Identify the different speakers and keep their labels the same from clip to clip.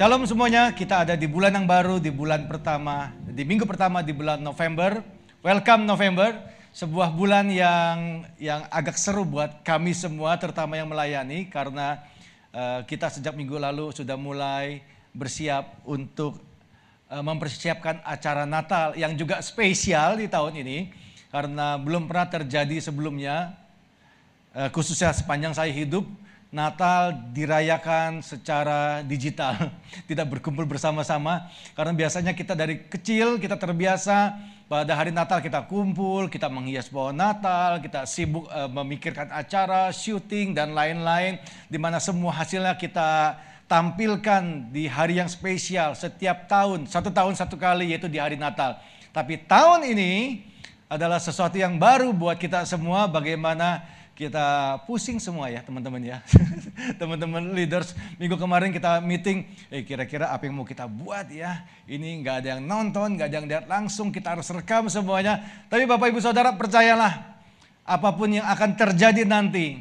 Speaker 1: Shalom semuanya, kita ada di bulan yang baru, di bulan pertama, di minggu pertama di bulan November. Welcome November, sebuah bulan yang yang agak seru buat kami semua, terutama yang melayani, karena uh, kita sejak minggu lalu sudah mulai bersiap untuk uh, mempersiapkan acara Natal yang juga spesial di tahun ini, karena belum pernah terjadi sebelumnya, uh, khususnya sepanjang saya hidup Natal dirayakan secara digital, tidak berkumpul bersama-sama. Karena biasanya kita dari kecil kita terbiasa pada hari Natal kita kumpul, kita menghias pohon Natal, kita sibuk uh, memikirkan acara, syuting dan lain-lain, di mana semua hasilnya kita tampilkan di hari yang spesial setiap tahun, satu tahun satu kali yaitu di hari Natal. Tapi tahun ini adalah sesuatu yang baru buat kita semua, bagaimana kita pusing semua ya teman-teman ya. teman-teman leaders, minggu kemarin kita meeting, eh kira-kira apa yang mau kita buat ya. Ini nggak ada yang nonton, nggak ada yang lihat langsung, kita harus rekam semuanya. Tapi Bapak Ibu Saudara percayalah, apa pun yang akan terjadi nanti,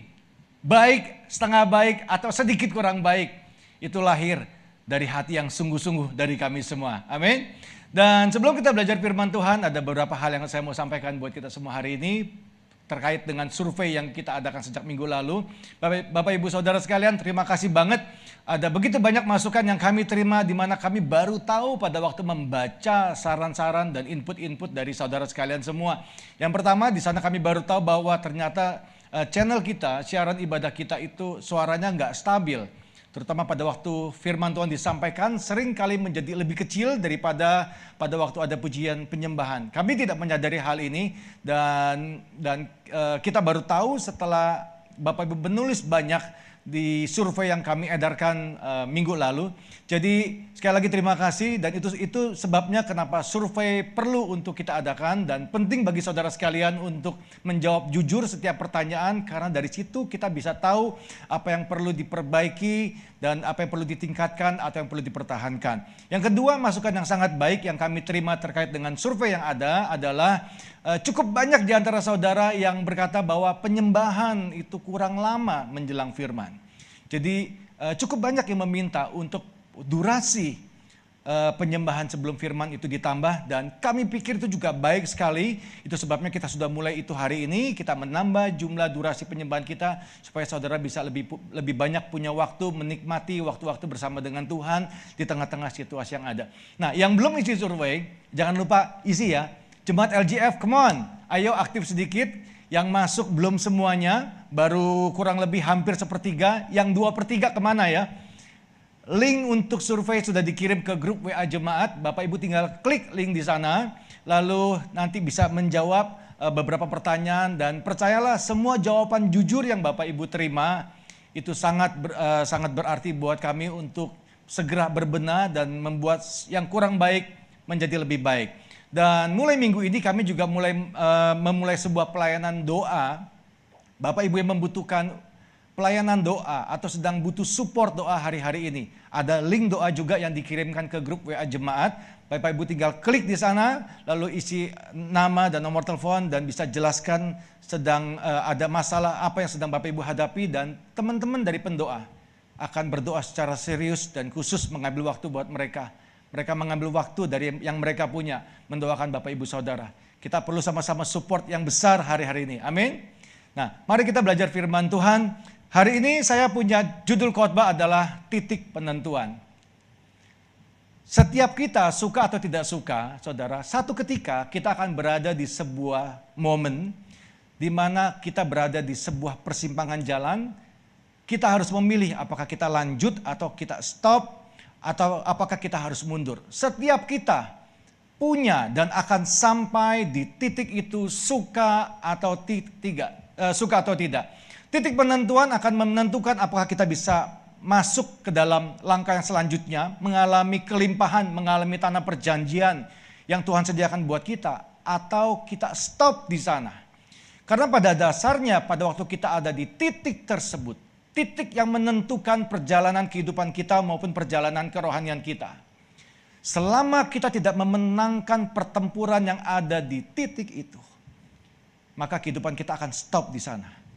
Speaker 1: baik, setengah baik, atau sedikit kurang baik, itu lahir dari hati yang sungguh-sungguh dari kami semua. Amin. Dan sebelum kita belajar firman Tuhan, ada beberapa hal yang saya mau sampaikan buat kita semua hari ini terkait dengan survei yang kita adakan sejak minggu lalu. Bapak, Bapak Ibu Saudara sekalian, terima kasih banget. Ada begitu banyak masukan yang kami terima di mana kami baru tahu pada waktu membaca saran-saran dan input-input dari saudara sekalian semua. Yang pertama, di sana kami baru tahu bahwa ternyata uh, channel kita, siaran ibadah kita itu suaranya nggak stabil terutama pada waktu firman Tuhan disampaikan sering kali menjadi lebih kecil daripada pada waktu ada pujian penyembahan. Kami tidak menyadari hal ini dan dan uh, kita baru tahu setelah Bapak Ibu menulis banyak di survei yang kami edarkan uh, minggu lalu. Jadi sekali lagi terima kasih dan itu itu sebabnya kenapa survei perlu untuk kita adakan dan penting bagi saudara sekalian untuk menjawab jujur setiap pertanyaan karena dari situ kita bisa tahu apa yang perlu diperbaiki dan apa yang perlu ditingkatkan atau yang perlu dipertahankan. Yang kedua masukan yang sangat baik yang kami terima terkait dengan survei yang ada adalah uh, cukup banyak di antara saudara yang berkata bahwa penyembahan itu kurang lama menjelang firman. Jadi uh, cukup banyak yang meminta untuk durasi uh, penyembahan sebelum firman itu ditambah dan kami pikir itu juga baik sekali. Itu sebabnya kita sudah mulai itu hari ini, kita menambah jumlah durasi penyembahan kita supaya saudara bisa lebih lebih banyak punya waktu menikmati waktu-waktu bersama dengan Tuhan di tengah-tengah situasi yang ada. Nah, yang belum isi survei, jangan lupa isi ya. Jemaat LGF, come on, ayo aktif sedikit yang masuk belum semuanya, baru kurang lebih hampir sepertiga. Yang dua per tiga ke mana ya? Link untuk survei sudah dikirim ke grup WA Jemaat. Bapak Ibu tinggal klik link di sana. Lalu nanti bisa menjawab eh, beberapa pertanyaan. Dan percayalah semua jawaban jujur yang Bapak Ibu terima itu sangat ber, uh, sangat berarti buat kami untuk segera berbenah dan membuat yang kurang baik menjadi lebih baik. Dan mulai minggu ini kami juga mulai uh, memulai sebuah pelayanan doa. Bapak Ibu yang membutuhkan pelayanan doa atau sedang butuh support doa hari-hari ini. Ada link doa juga yang dikirimkan ke grup WA jemaat. Bapak Ibu tinggal klik di sana, lalu isi nama dan nomor telepon dan bisa jelaskan sedang uh, ada masalah apa yang sedang Bapak Ibu hadapi dan teman-teman dari pendoa akan berdoa secara serius dan khusus mengambil waktu buat mereka mereka mengambil waktu dari yang mereka punya mendoakan Bapak Ibu Saudara. Kita perlu sama-sama support yang besar hari-hari ini. Amin. Nah, mari kita belajar firman Tuhan. Hari ini saya punya judul khotbah adalah titik penentuan. Setiap kita suka atau tidak suka, saudara, satu ketika kita akan berada di sebuah momen di mana kita berada di sebuah persimpangan jalan. Kita harus memilih apakah kita lanjut atau kita stop atau apakah kita harus mundur? Setiap kita punya dan akan sampai di titik itu suka atau tidak, uh, suka atau tidak. Titik penentuan akan menentukan apakah kita bisa masuk ke dalam langkah yang selanjutnya, mengalami kelimpahan, mengalami tanah perjanjian yang Tuhan sediakan buat kita, atau kita stop di sana. Karena pada dasarnya pada waktu kita ada di titik tersebut, titik yang menentukan perjalanan kehidupan kita maupun perjalanan kerohanian kita. Selama kita tidak memenangkan pertempuran yang ada di titik itu, maka kehidupan kita akan stop di sana.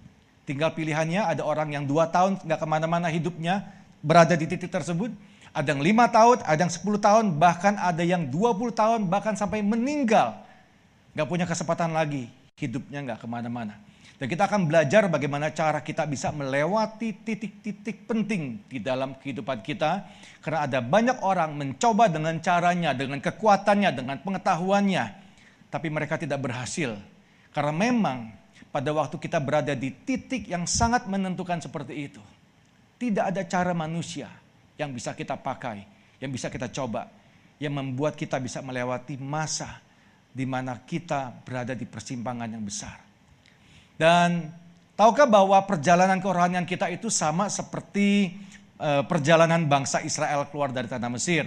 Speaker 1: Tinggal pilihannya ada orang yang dua tahun nggak ke mana-mana hidupnya berada di titik tersebut. Ada yang lima tahun, ada yang 10 tahun, bahkan ada yang 20 tahun, bahkan sampai meninggal. Gak punya kesempatan lagi, hidupnya gak ke mana-mana. Dan kita akan belajar bagaimana cara kita bisa melewati titik-titik penting di dalam kehidupan kita. Karena ada banyak orang mencoba dengan caranya, dengan kekuatannya, dengan pengetahuannya. Tapi mereka tidak berhasil. Karena memang pada waktu kita berada di titik yang sangat menentukan seperti itu. Tidak ada cara manusia yang bisa kita pakai, yang bisa kita coba. Yang membuat kita bisa melewati masa di mana kita berada di persimpangan yang besar. Dan tahukah bahwa perjalanan kerohanian kita itu sama seperti uh, perjalanan bangsa Israel keluar dari tanah Mesir.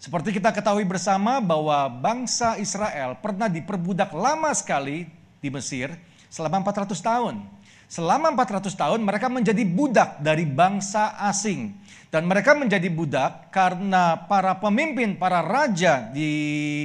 Speaker 1: Seperti kita ketahui bersama bahwa bangsa Israel pernah diperbudak lama sekali di Mesir selama 400 tahun. Selama 400 tahun mereka menjadi budak dari bangsa asing. Dan mereka menjadi budak karena para pemimpin, para raja di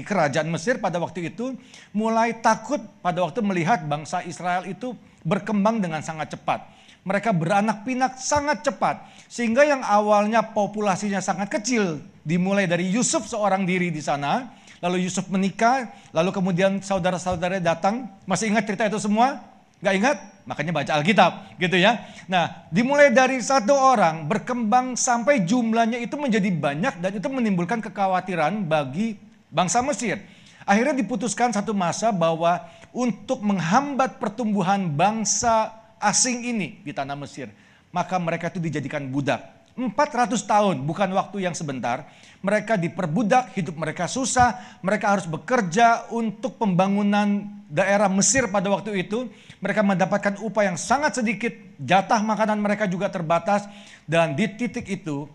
Speaker 1: kerajaan Mesir pada waktu itu mulai takut pada waktu melihat bangsa Israel itu berkembang dengan sangat cepat. Mereka beranak pinak sangat cepat. Sehingga yang awalnya populasinya sangat kecil dimulai dari Yusuf seorang diri di sana. Lalu Yusuf menikah, lalu kemudian saudara-saudaranya datang. Masih ingat cerita itu semua? Gak ingat? Makanya baca Alkitab gitu ya. Nah dimulai dari satu orang berkembang sampai jumlahnya itu menjadi banyak dan itu menimbulkan kekhawatiran bagi bangsa Mesir. Akhirnya diputuskan satu masa bahwa untuk menghambat pertumbuhan bangsa asing ini di tanah Mesir. Maka mereka itu dijadikan budak. 400 tahun, bukan waktu yang sebentar. Mereka diperbudak, hidup mereka susah, mereka harus bekerja untuk pembangunan daerah Mesir pada waktu itu. Mereka mendapatkan upah yang sangat sedikit, jatah makanan mereka juga terbatas. Dan di titik itu,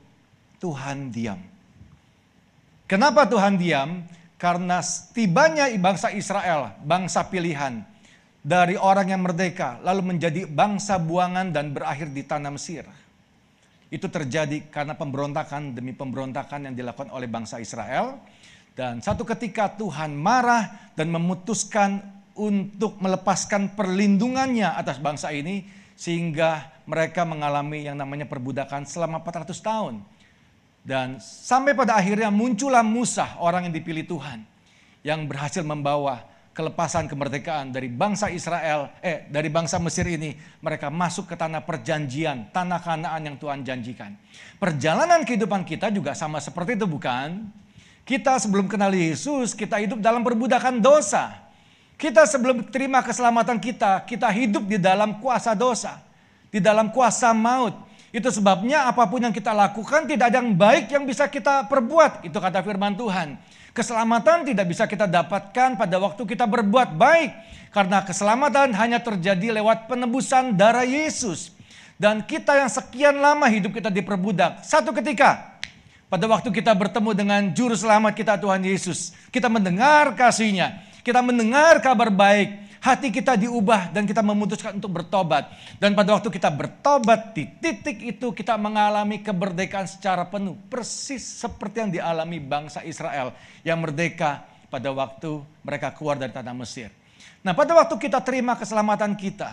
Speaker 1: Tuhan diam. Kenapa Tuhan diam? Karena tibanya bangsa Israel, bangsa pilihan, dari orang yang merdeka, lalu menjadi bangsa buangan dan berakhir di tanah Mesir itu terjadi karena pemberontakan demi pemberontakan yang dilakukan oleh bangsa Israel. Dan satu ketika Tuhan marah dan memutuskan untuk melepaskan perlindungannya atas bangsa ini sehingga mereka mengalami yang namanya perbudakan selama 400 tahun. Dan sampai pada akhirnya muncullah Musa, orang yang dipilih Tuhan, yang berhasil membawa kelepasan kemerdekaan dari bangsa Israel, eh dari bangsa Mesir ini, mereka masuk ke tanah perjanjian, tanah Kanaan yang Tuhan janjikan. Perjalanan kehidupan kita juga sama seperti itu bukan? Kita sebelum kenal Yesus, kita hidup dalam perbudakan dosa. Kita sebelum terima keselamatan kita, kita hidup di dalam kuasa dosa, di dalam kuasa maut. Itu sebabnya apa pun yang kita lakukan tidak ada yang baik yang bisa kita perbuat. Itu kata firman Tuhan. Keselamatan tidak bisa kita dapatkan pada waktu kita berbuat baik. Karena keselamatan hanya terjadi lewat penebusan darah Yesus. Dan kita yang sekian lama hidup kita diperbudak. Satu ketika, pada waktu kita bertemu dengan juru selamat kita Tuhan Yesus. Kita mendengar kasihnya. Kita mendengar kabar baik hati kita diubah dan kita memutuskan untuk bertobat. Dan pada waktu kita bertobat di titik itu kita mengalami kemerdekaan secara penuh. Persis seperti yang dialami bangsa Israel yang merdeka pada waktu mereka keluar dari tanah Mesir. Nah pada waktu kita terima keselamatan kita,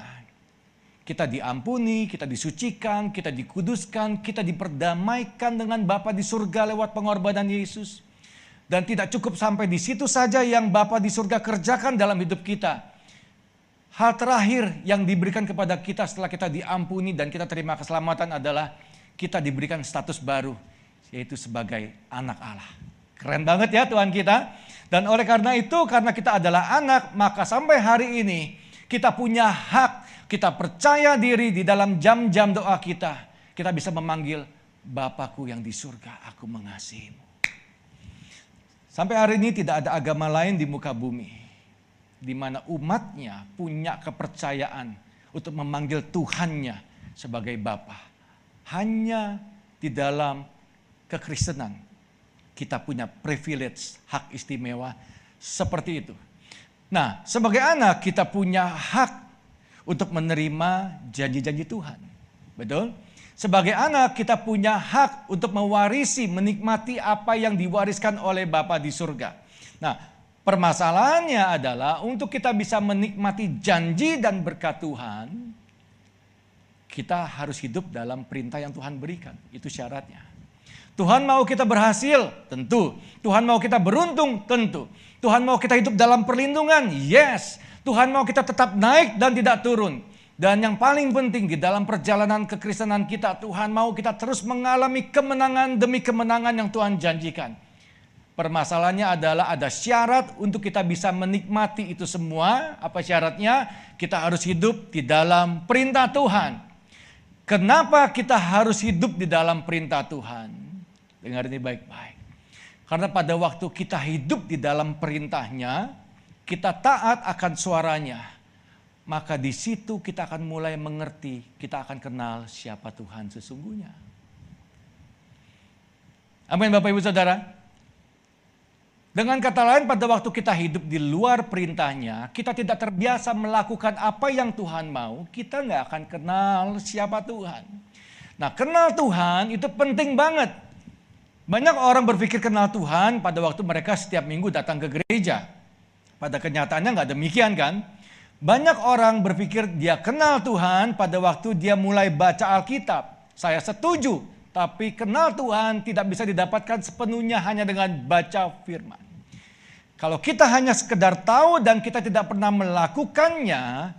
Speaker 1: kita diampuni, kita disucikan, kita dikuduskan, kita diperdamaikan dengan Bapa di surga lewat pengorbanan Yesus. Dan tidak cukup sampai di situ saja yang Bapa di surga kerjakan dalam hidup kita. Hal terakhir yang diberikan kepada kita setelah kita diampuni dan kita terima keselamatan adalah kita diberikan status baru, yaitu sebagai anak Allah. Keren banget ya Tuhan kita. Dan oleh karena itu, karena kita adalah anak, maka sampai hari ini kita punya hak, kita percaya diri di dalam jam-jam doa kita. Kita bisa memanggil Bapakku yang di surga, aku mengasihimu. Sampai hari ini tidak ada agama lain di muka bumi di mana umatnya punya kepercayaan untuk memanggil Tuhannya sebagai Bapa. Hanya di dalam kekristenan kita punya privilege, hak istimewa seperti itu. Nah, sebagai anak kita punya hak untuk menerima janji-janji Tuhan. Betul? Sebagai anak kita punya hak untuk mewarisi, menikmati apa yang diwariskan oleh Bapa di surga. Nah, Permasalahannya adalah untuk kita bisa menikmati janji dan berkat Tuhan, kita harus hidup dalam perintah yang Tuhan berikan. Itu syaratnya. Tuhan mau kita berhasil, tentu. Tuhan mau kita beruntung, tentu. Tuhan mau kita hidup dalam perlindungan, yes. Tuhan mau kita tetap naik dan tidak turun. Dan yang paling penting di dalam perjalanan kekristenan kita, Tuhan mau kita terus mengalami kemenangan demi kemenangan yang Tuhan janjikan. Permasalahannya adalah ada syarat untuk kita bisa menikmati itu semua. Apa syaratnya? Kita harus hidup di dalam perintah Tuhan. Kenapa kita harus hidup di dalam perintah Tuhan? Dengar ini baik-baik. Karena pada waktu kita hidup di dalam perintahnya, kita taat akan suaranya, maka di situ kita akan mulai mengerti, kita akan kenal siapa Tuhan sesungguhnya. Amin Bapak Ibu Saudara. Dengan kata lain pada waktu kita hidup di luar perintahnya, kita tidak terbiasa melakukan apa yang Tuhan mau, kita nggak akan kenal siapa Tuhan. Nah kenal Tuhan itu penting banget. Banyak orang berpikir kenal Tuhan pada waktu mereka setiap minggu datang ke gereja. Pada kenyataannya nggak demikian kan? Banyak orang berpikir dia kenal Tuhan pada waktu dia mulai baca Alkitab. Saya setuju, tapi kenal Tuhan tidak bisa didapatkan sepenuhnya hanya dengan baca firman. Kalau kita hanya sekedar tahu dan kita tidak pernah melakukannya,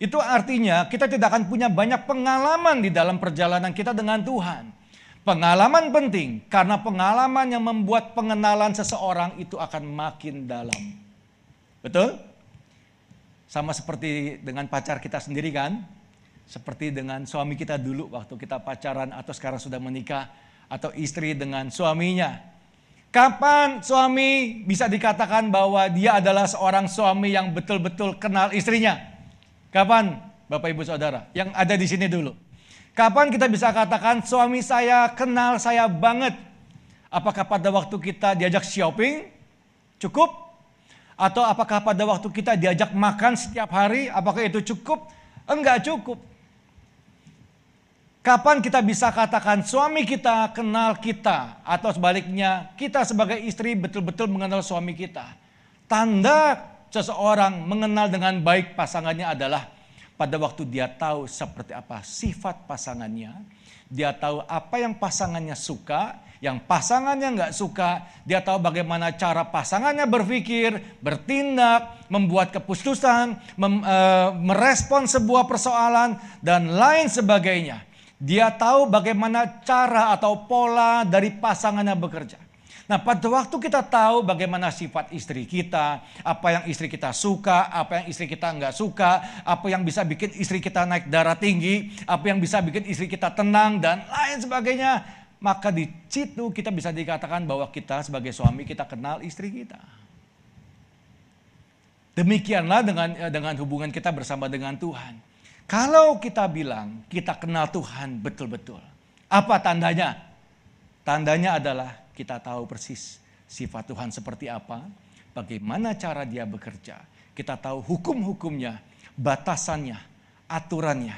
Speaker 1: itu artinya kita tidak akan punya banyak pengalaman di dalam perjalanan kita dengan Tuhan. Pengalaman penting karena pengalaman yang membuat pengenalan seseorang itu akan makin dalam. Betul? Sama seperti dengan pacar kita sendiri kan? Seperti dengan suami kita dulu waktu kita pacaran atau sekarang sudah menikah atau istri dengan suaminya. Kapan suami bisa dikatakan bahwa dia adalah seorang suami yang betul-betul kenal istrinya? Kapan Bapak Ibu Saudara? Yang ada di sini dulu. Kapan kita bisa katakan suami saya kenal saya banget? Apakah pada waktu kita diajak shopping? Cukup? Atau apakah pada waktu kita diajak makan setiap hari? Apakah itu cukup? Enggak cukup. Kapan kita bisa katakan suami kita kenal kita? Atau sebaliknya kita sebagai istri betul-betul mengenal suami kita. Tanda seseorang mengenal dengan baik pasangannya adalah pada waktu dia tahu seperti apa sifat pasangannya, dia tahu apa yang pasangannya suka, yang pasangannya nggak suka, dia tahu bagaimana cara pasangannya berpikir, bertindak, membuat keputusan, mem, e, merespon sebuah persoalan, dan lain sebagainya. Dia tahu bagaimana cara atau pola dari pasangannya bekerja. Nah pada waktu kita tahu bagaimana sifat istri kita, apa yang istri kita suka, apa yang istri kita nggak suka, apa yang bisa bikin istri kita naik darah tinggi, apa yang bisa bikin istri kita tenang dan lain sebagainya. Maka di situ kita bisa dikatakan bahwa kita sebagai suami kita kenal istri kita. Demikianlah dengan eh, dengan hubungan kita bersama dengan Tuhan. Kalau kita bilang kita kenal Tuhan betul-betul, apa tandanya? Tandanya adalah kita tahu persis sifat Tuhan seperti apa, bagaimana cara dia bekerja. Kita tahu hukum-hukumnya, batasannya, aturannya.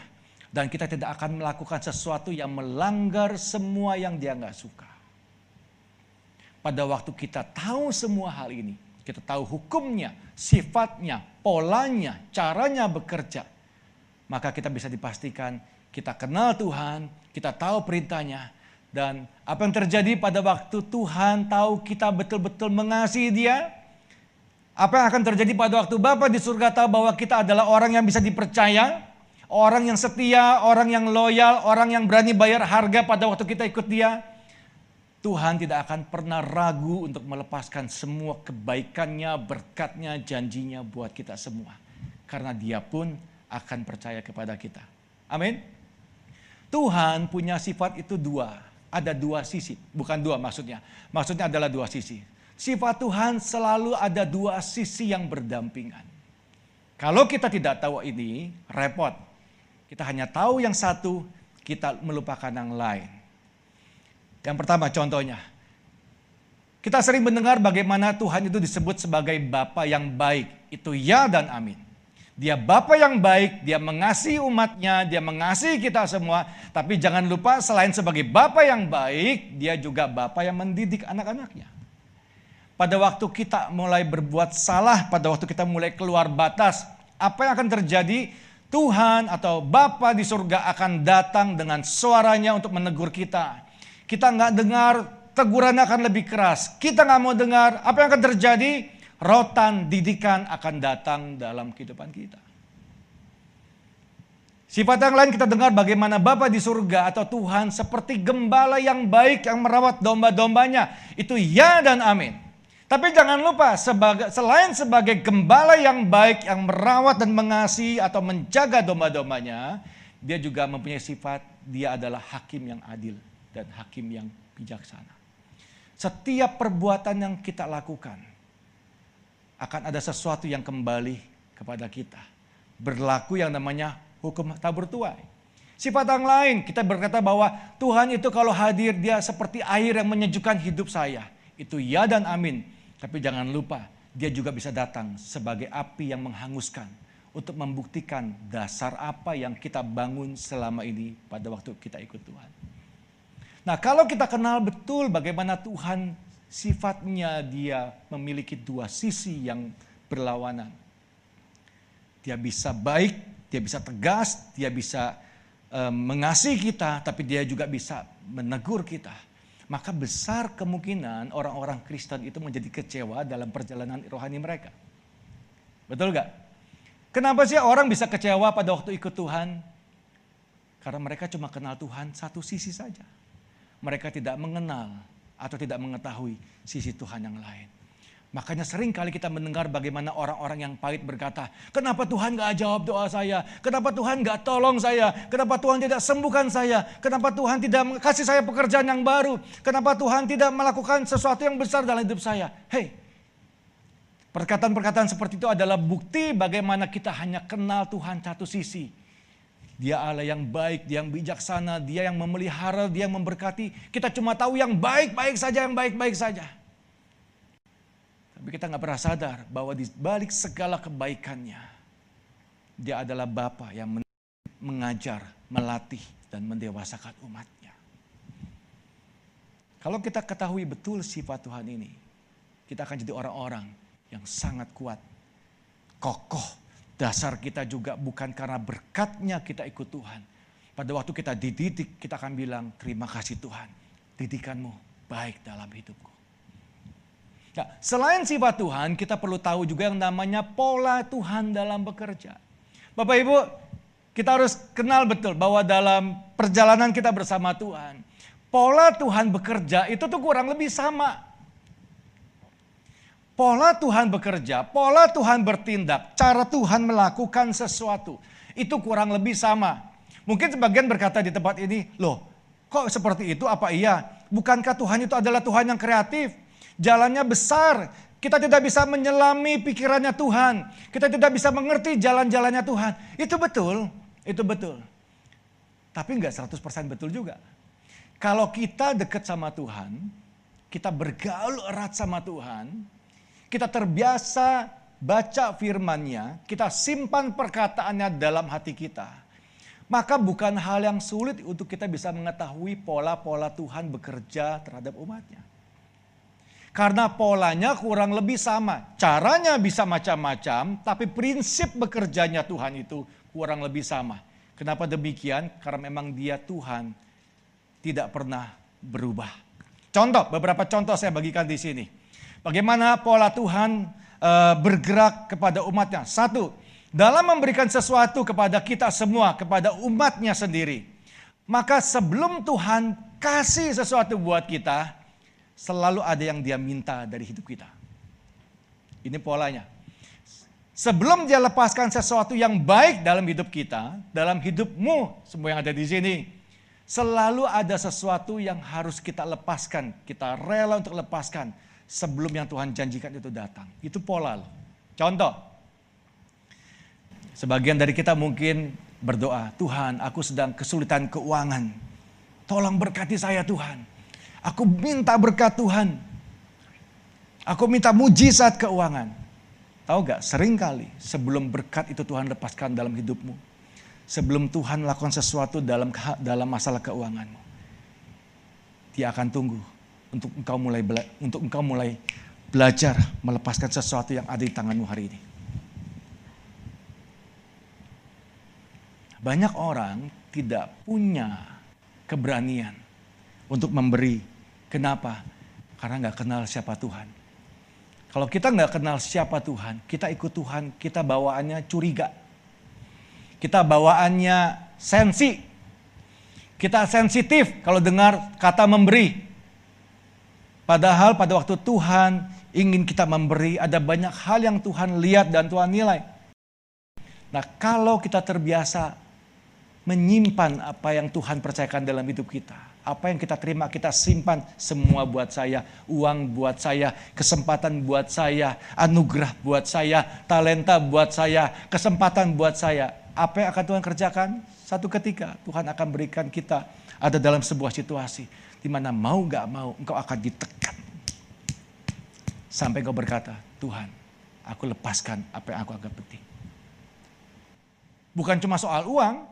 Speaker 1: Dan kita tidak akan melakukan sesuatu yang melanggar semua yang dia nggak suka. Pada waktu kita tahu semua hal ini, kita tahu hukumnya, sifatnya, polanya, caranya bekerja, maka kita bisa dipastikan kita kenal Tuhan, kita tahu perintahnya, dan apa yang terjadi pada waktu Tuhan tahu kita betul-betul mengasihi dia? Apa yang akan terjadi pada waktu Bapa di surga tahu bahwa kita adalah orang yang bisa dipercaya? Orang yang setia, orang yang loyal, orang yang berani bayar harga pada waktu kita ikut dia? Tuhan tidak akan pernah ragu untuk melepaskan semua kebaikannya, berkatnya, janjinya buat kita semua. Karena dia pun akan percaya kepada kita. Amin. Tuhan punya sifat itu dua ada dua sisi, bukan dua maksudnya. Maksudnya adalah dua sisi. Sifat Tuhan selalu ada dua sisi yang berdampingan. Kalau kita tidak tahu ini, repot. Kita hanya tahu yang satu, kita melupakan yang lain. Yang pertama contohnya, kita sering mendengar bagaimana Tuhan itu disebut sebagai Bapa yang baik. Itu ya dan amin. Dia Bapa yang baik, dia mengasihi umatnya, dia mengasihi kita semua. Tapi jangan lupa selain sebagai Bapa yang baik, dia juga Bapa yang mendidik anak-anaknya. Pada waktu kita mulai berbuat salah, pada waktu kita mulai keluar batas, apa yang akan terjadi? Tuhan atau Bapa di surga akan datang dengan suaranya untuk menegur kita. Kita nggak dengar tegurannya akan lebih keras. Kita nggak mau dengar, apa yang akan terjadi? Rotan didikan akan datang dalam kehidupan kita. Sifat yang lain kita dengar bagaimana Bapa di surga atau Tuhan seperti gembala yang baik yang merawat domba-dombanya. Itu ya dan amin. Tapi jangan lupa sebagai, selain sebagai gembala yang baik yang merawat dan mengasihi atau menjaga domba-dombanya, dia juga mempunyai sifat dia adalah hakim yang adil dan hakim yang bijaksana. Setiap perbuatan yang kita lakukan akan ada sesuatu yang kembali kepada kita. Berlaku yang namanya hukum tabur tuai. Sifat yang lain, kita berkata bahwa Tuhan itu kalau hadir dia seperti air yang menyejukkan hidup saya. Itu ya dan amin. Tapi jangan lupa, dia juga bisa datang sebagai api yang menghanguskan untuk membuktikan dasar apa yang kita bangun selama ini pada waktu kita ikut Tuhan. Nah, kalau kita kenal betul bagaimana Tuhan sifatnya dia memiliki dua sisi yang berlawanan. Dia bisa baik dia bisa tegas, dia bisa uh, mengasihi kita, tapi dia juga bisa menegur kita. Maka besar kemungkinan orang-orang Kristen itu menjadi kecewa dalam perjalanan rohani mereka. Betul gak? Kenapa sih orang bisa kecewa pada waktu ikut Tuhan? Karena mereka cuma kenal Tuhan satu sisi saja. Mereka tidak mengenal atau tidak mengetahui sisi Tuhan yang lain. Makanya sering kali kita mendengar bagaimana orang-orang yang pahit berkata, kenapa Tuhan gak jawab doa saya? Kenapa Tuhan gak tolong saya? Kenapa Tuhan tidak sembuhkan saya? Kenapa Tuhan tidak kasih saya pekerjaan yang baru? Kenapa Tuhan tidak melakukan sesuatu yang besar dalam hidup saya? Hei, perkataan-perkataan seperti itu adalah bukti bagaimana kita hanya kenal Tuhan satu sisi. Dia Allah yang baik, dia yang bijaksana, dia yang memelihara, dia yang memberkati. Kita cuma tahu yang baik-baik saja, yang baik-baik saja. Tapi kita nggak pernah sadar bahwa di balik segala kebaikannya, dia adalah Bapa yang mengajar, melatih, dan mendewasakan umatnya. Kalau kita ketahui betul sifat Tuhan ini, kita akan jadi orang-orang yang sangat kuat, kokoh. Dasar kita juga bukan karena berkatnya kita ikut Tuhan. Pada waktu kita dididik, kita akan bilang, terima kasih Tuhan, didikanmu baik dalam hidupku. Nah, selain sifat Tuhan, kita perlu tahu juga yang namanya pola Tuhan dalam bekerja. Bapak Ibu, kita harus kenal betul bahwa dalam perjalanan kita bersama Tuhan, pola Tuhan bekerja itu tuh kurang lebih sama. Pola Tuhan bekerja, pola Tuhan bertindak, cara Tuhan melakukan sesuatu, itu kurang lebih sama. Mungkin sebagian berkata di tempat ini, loh kok seperti itu apa iya? Bukankah Tuhan itu adalah Tuhan yang kreatif? Jalannya besar. Kita tidak bisa menyelami pikirannya Tuhan. Kita tidak bisa mengerti jalan-jalannya Tuhan. Itu betul, itu betul. Tapi enggak 100% betul juga. Kalau kita dekat sama Tuhan, kita bergaul erat sama Tuhan, kita terbiasa baca firmannya, kita simpan perkataannya dalam hati kita. Maka bukan hal yang sulit untuk kita bisa mengetahui pola-pola Tuhan bekerja terhadap umatnya. Karena polanya kurang lebih sama. Caranya bisa macam-macam, tapi prinsip bekerjanya Tuhan itu kurang lebih sama. Kenapa demikian? Karena memang dia Tuhan tidak pernah berubah. Contoh, beberapa contoh saya bagikan di sini. Bagaimana pola Tuhan e, bergerak kepada umatnya. Satu, dalam memberikan sesuatu kepada kita semua, kepada umatnya sendiri. Maka sebelum Tuhan kasih sesuatu buat kita, selalu ada yang dia minta dari hidup kita. Ini polanya. Sebelum dia lepaskan sesuatu yang baik dalam hidup kita, dalam hidupmu, semua yang ada di sini, selalu ada sesuatu yang harus kita lepaskan. Kita rela untuk lepaskan sebelum yang Tuhan janjikan itu datang. Itu pola loh. Contoh, sebagian dari kita mungkin berdoa, Tuhan aku sedang kesulitan keuangan. Tolong berkati saya Tuhan. Aku minta berkat Tuhan. Aku minta mujizat keuangan. Tahu gak, sering kali sebelum berkat itu Tuhan lepaskan dalam hidupmu. Sebelum Tuhan lakukan sesuatu dalam dalam masalah keuanganmu. Dia akan tunggu untuk engkau mulai untuk engkau mulai belajar melepaskan sesuatu yang ada di tanganmu hari ini. Banyak orang tidak punya keberanian untuk memberi Kenapa? Karena nggak kenal siapa Tuhan. Kalau kita nggak kenal siapa Tuhan, kita ikut Tuhan, kita bawaannya curiga. Kita bawaannya sensi. Kita sensitif kalau dengar kata memberi. Padahal pada waktu Tuhan ingin kita memberi, ada banyak hal yang Tuhan lihat dan Tuhan nilai. Nah kalau kita terbiasa menyimpan apa yang Tuhan percayakan dalam hidup kita apa yang kita terima kita simpan semua buat saya, uang buat saya, kesempatan buat saya, anugerah buat saya, talenta buat saya, kesempatan buat saya. Apa yang akan Tuhan kerjakan? Satu ketika Tuhan akan berikan kita ada dalam sebuah situasi di mana mau gak mau engkau akan ditekan. Sampai engkau berkata, Tuhan aku lepaskan apa yang aku anggap penting. Bukan cuma soal uang,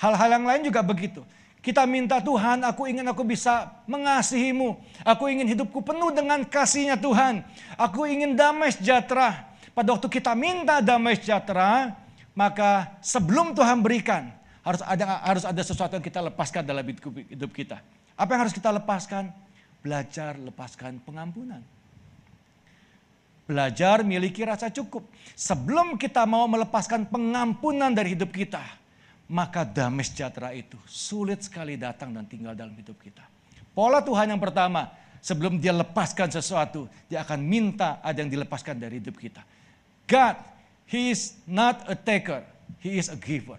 Speaker 1: hal-hal yang lain juga begitu kita minta Tuhan, aku ingin aku bisa mengasihimu. Aku ingin hidupku penuh dengan kasihnya Tuhan. Aku ingin damai sejahtera. Pada waktu kita minta damai sejahtera, maka sebelum Tuhan berikan, harus ada harus ada sesuatu yang kita lepaskan dalam hidup kita. Apa yang harus kita lepaskan? Belajar lepaskan pengampunan. Belajar miliki rasa cukup. Sebelum kita mau melepaskan pengampunan dari hidup kita, maka damai sejahtera itu sulit sekali datang dan tinggal dalam hidup kita. Pola Tuhan yang pertama, sebelum dia lepaskan sesuatu, dia akan minta ada yang dilepaskan dari hidup kita. God, He is not a taker, He is a giver.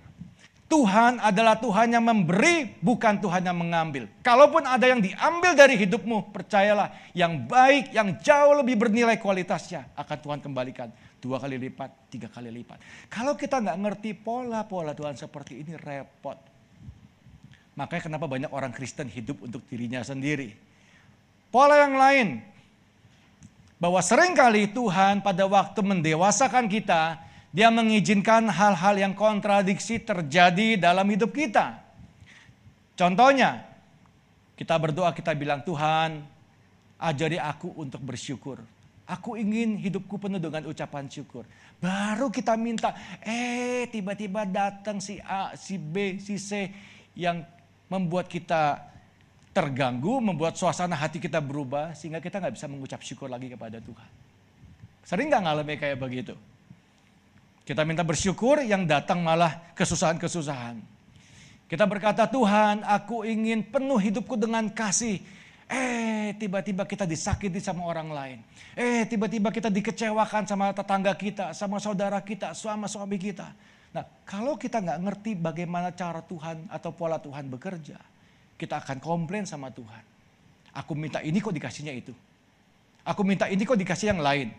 Speaker 1: Tuhan adalah Tuhan yang memberi, bukan Tuhan yang mengambil. Kalaupun ada yang diambil dari hidupmu, percayalah, yang baik, yang jauh lebih bernilai kualitasnya akan Tuhan kembalikan dua kali lipat, tiga kali lipat. Kalau kita nggak ngerti pola-pola Tuhan seperti ini repot. Makanya kenapa banyak orang Kristen hidup untuk dirinya sendiri. Pola yang lain, bahwa sering kali Tuhan pada waktu mendewasakan kita, dia mengizinkan hal-hal yang kontradiksi terjadi dalam hidup kita. Contohnya, kita berdoa, kita bilang, Tuhan, ajari aku untuk bersyukur. Aku ingin hidupku penuh dengan ucapan syukur. Baru kita minta, eh tiba-tiba datang si A, si B, si C yang membuat kita terganggu, membuat suasana hati kita berubah sehingga kita nggak bisa mengucap syukur lagi kepada Tuhan. Sering nggak ngalami kayak begitu? Kita minta bersyukur yang datang malah kesusahan-kesusahan. Kita berkata, Tuhan aku ingin penuh hidupku dengan kasih. Eh tiba-tiba kita disakiti sama orang lain. Eh tiba-tiba kita dikecewakan sama tetangga kita, sama saudara kita, sama suami kita. Nah kalau kita nggak ngerti bagaimana cara Tuhan atau pola Tuhan bekerja, kita akan komplain sama Tuhan. Aku minta ini kok dikasihnya itu. Aku minta ini kok dikasih yang lain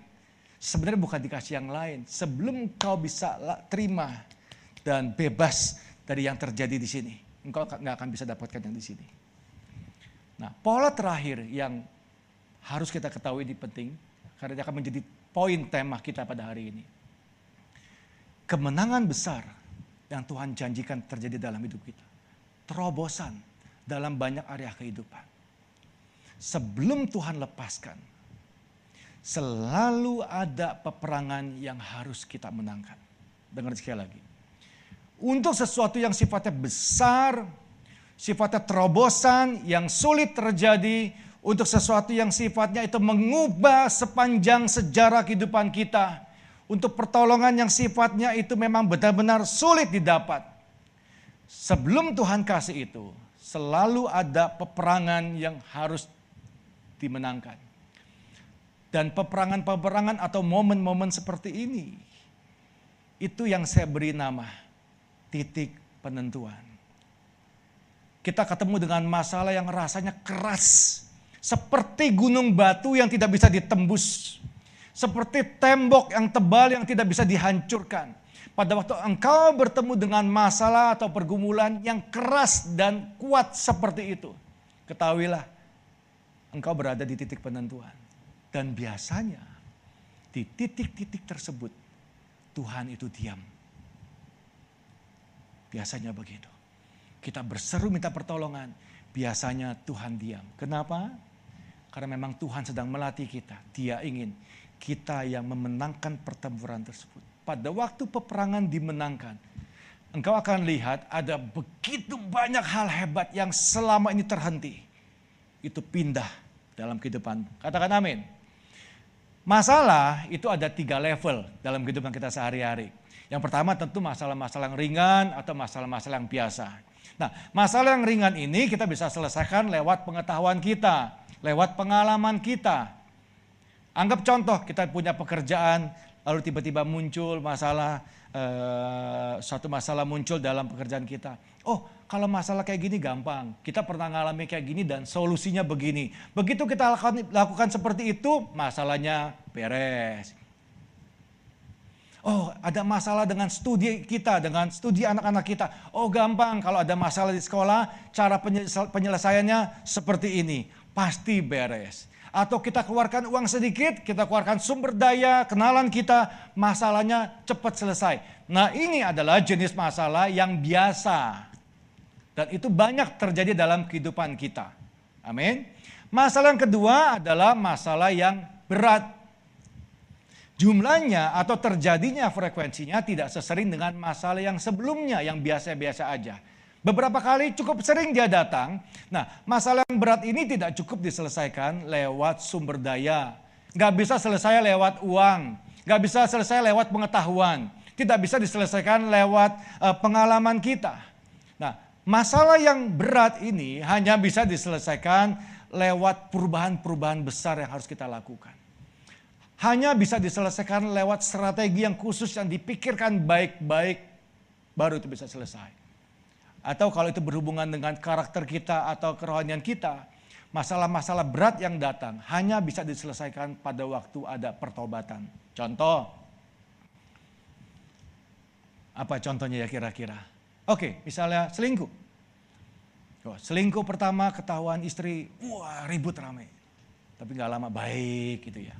Speaker 1: sebenarnya bukan dikasih yang lain. Sebelum kau bisa terima dan bebas dari yang terjadi di sini, engkau nggak akan bisa dapatkan yang di sini. Nah, pola terakhir yang harus kita ketahui ini penting karena dia akan menjadi poin tema kita pada hari ini. Kemenangan besar yang Tuhan janjikan terjadi dalam hidup kita. Terobosan dalam banyak area kehidupan. Sebelum Tuhan lepaskan, selalu ada peperangan yang harus kita menangkan. Dengar sekali lagi. Untuk sesuatu yang sifatnya besar, sifatnya terobosan, yang sulit terjadi, untuk sesuatu yang sifatnya itu mengubah sepanjang sejarah kehidupan kita, untuk pertolongan yang sifatnya itu memang benar-benar sulit didapat. Sebelum Tuhan kasih itu, selalu ada peperangan yang harus dimenangkan. Dan peperangan-peperangan atau momen-momen seperti ini, itu yang saya beri nama titik penentuan. Kita ketemu dengan masalah yang rasanya keras, seperti gunung batu yang tidak bisa ditembus, seperti tembok yang tebal yang tidak bisa dihancurkan. Pada waktu engkau bertemu dengan masalah atau pergumulan yang keras dan kuat seperti itu, ketahuilah engkau berada di titik penentuan. Dan biasanya di titik-titik tersebut Tuhan itu diam. Biasanya begitu. Kita berseru minta pertolongan, biasanya Tuhan diam. Kenapa? Karena memang Tuhan sedang melatih kita. Dia ingin kita yang memenangkan pertempuran tersebut. Pada waktu peperangan dimenangkan, engkau akan lihat ada begitu banyak hal hebat yang selama ini terhenti. Itu pindah dalam kehidupan. Katakan amin. Masalah itu ada tiga level dalam kehidupan kita sehari-hari. Yang pertama tentu masalah-masalah yang ringan atau masalah-masalah yang biasa. Nah, masalah yang ringan ini kita bisa selesaikan lewat pengetahuan kita, lewat pengalaman kita. Anggap contoh kita punya pekerjaan, lalu tiba-tiba muncul masalah, eh, suatu masalah muncul dalam pekerjaan kita. Oh, kalau masalah kayak gini gampang. Kita pernah ngalami kayak gini dan solusinya begini. Begitu kita lakukan, lakukan seperti itu, masalahnya beres. Oh, ada masalah dengan studi kita, dengan studi anak-anak kita. Oh, gampang. Kalau ada masalah di sekolah, cara penyelesaiannya seperti ini. Pasti beres. Atau kita keluarkan uang sedikit, kita keluarkan sumber daya, kenalan kita, masalahnya cepat selesai. Nah, ini adalah jenis masalah yang biasa. Dan itu banyak terjadi dalam kehidupan kita. Amin. Masalah yang kedua adalah masalah yang berat jumlahnya atau terjadinya frekuensinya tidak sesering dengan masalah yang sebelumnya yang biasa-biasa aja. Beberapa kali cukup sering dia datang. Nah, masalah yang berat ini tidak cukup diselesaikan lewat sumber daya. Gak bisa selesai lewat uang. Gak bisa selesai lewat pengetahuan. Tidak bisa diselesaikan lewat uh, pengalaman kita. Masalah yang berat ini hanya bisa diselesaikan lewat perubahan-perubahan besar yang harus kita lakukan hanya bisa diselesaikan lewat strategi yang khusus yang dipikirkan baik-baik, baru itu bisa selesai. Atau kalau itu berhubungan dengan karakter kita atau kerohanian kita, masalah-masalah berat yang datang hanya bisa diselesaikan pada waktu ada pertobatan. Contoh, apa contohnya ya kira-kira? Oke, misalnya selingkuh. Oh, selingkuh pertama ketahuan istri, wah ribut ramai. Tapi nggak lama baik gitu ya.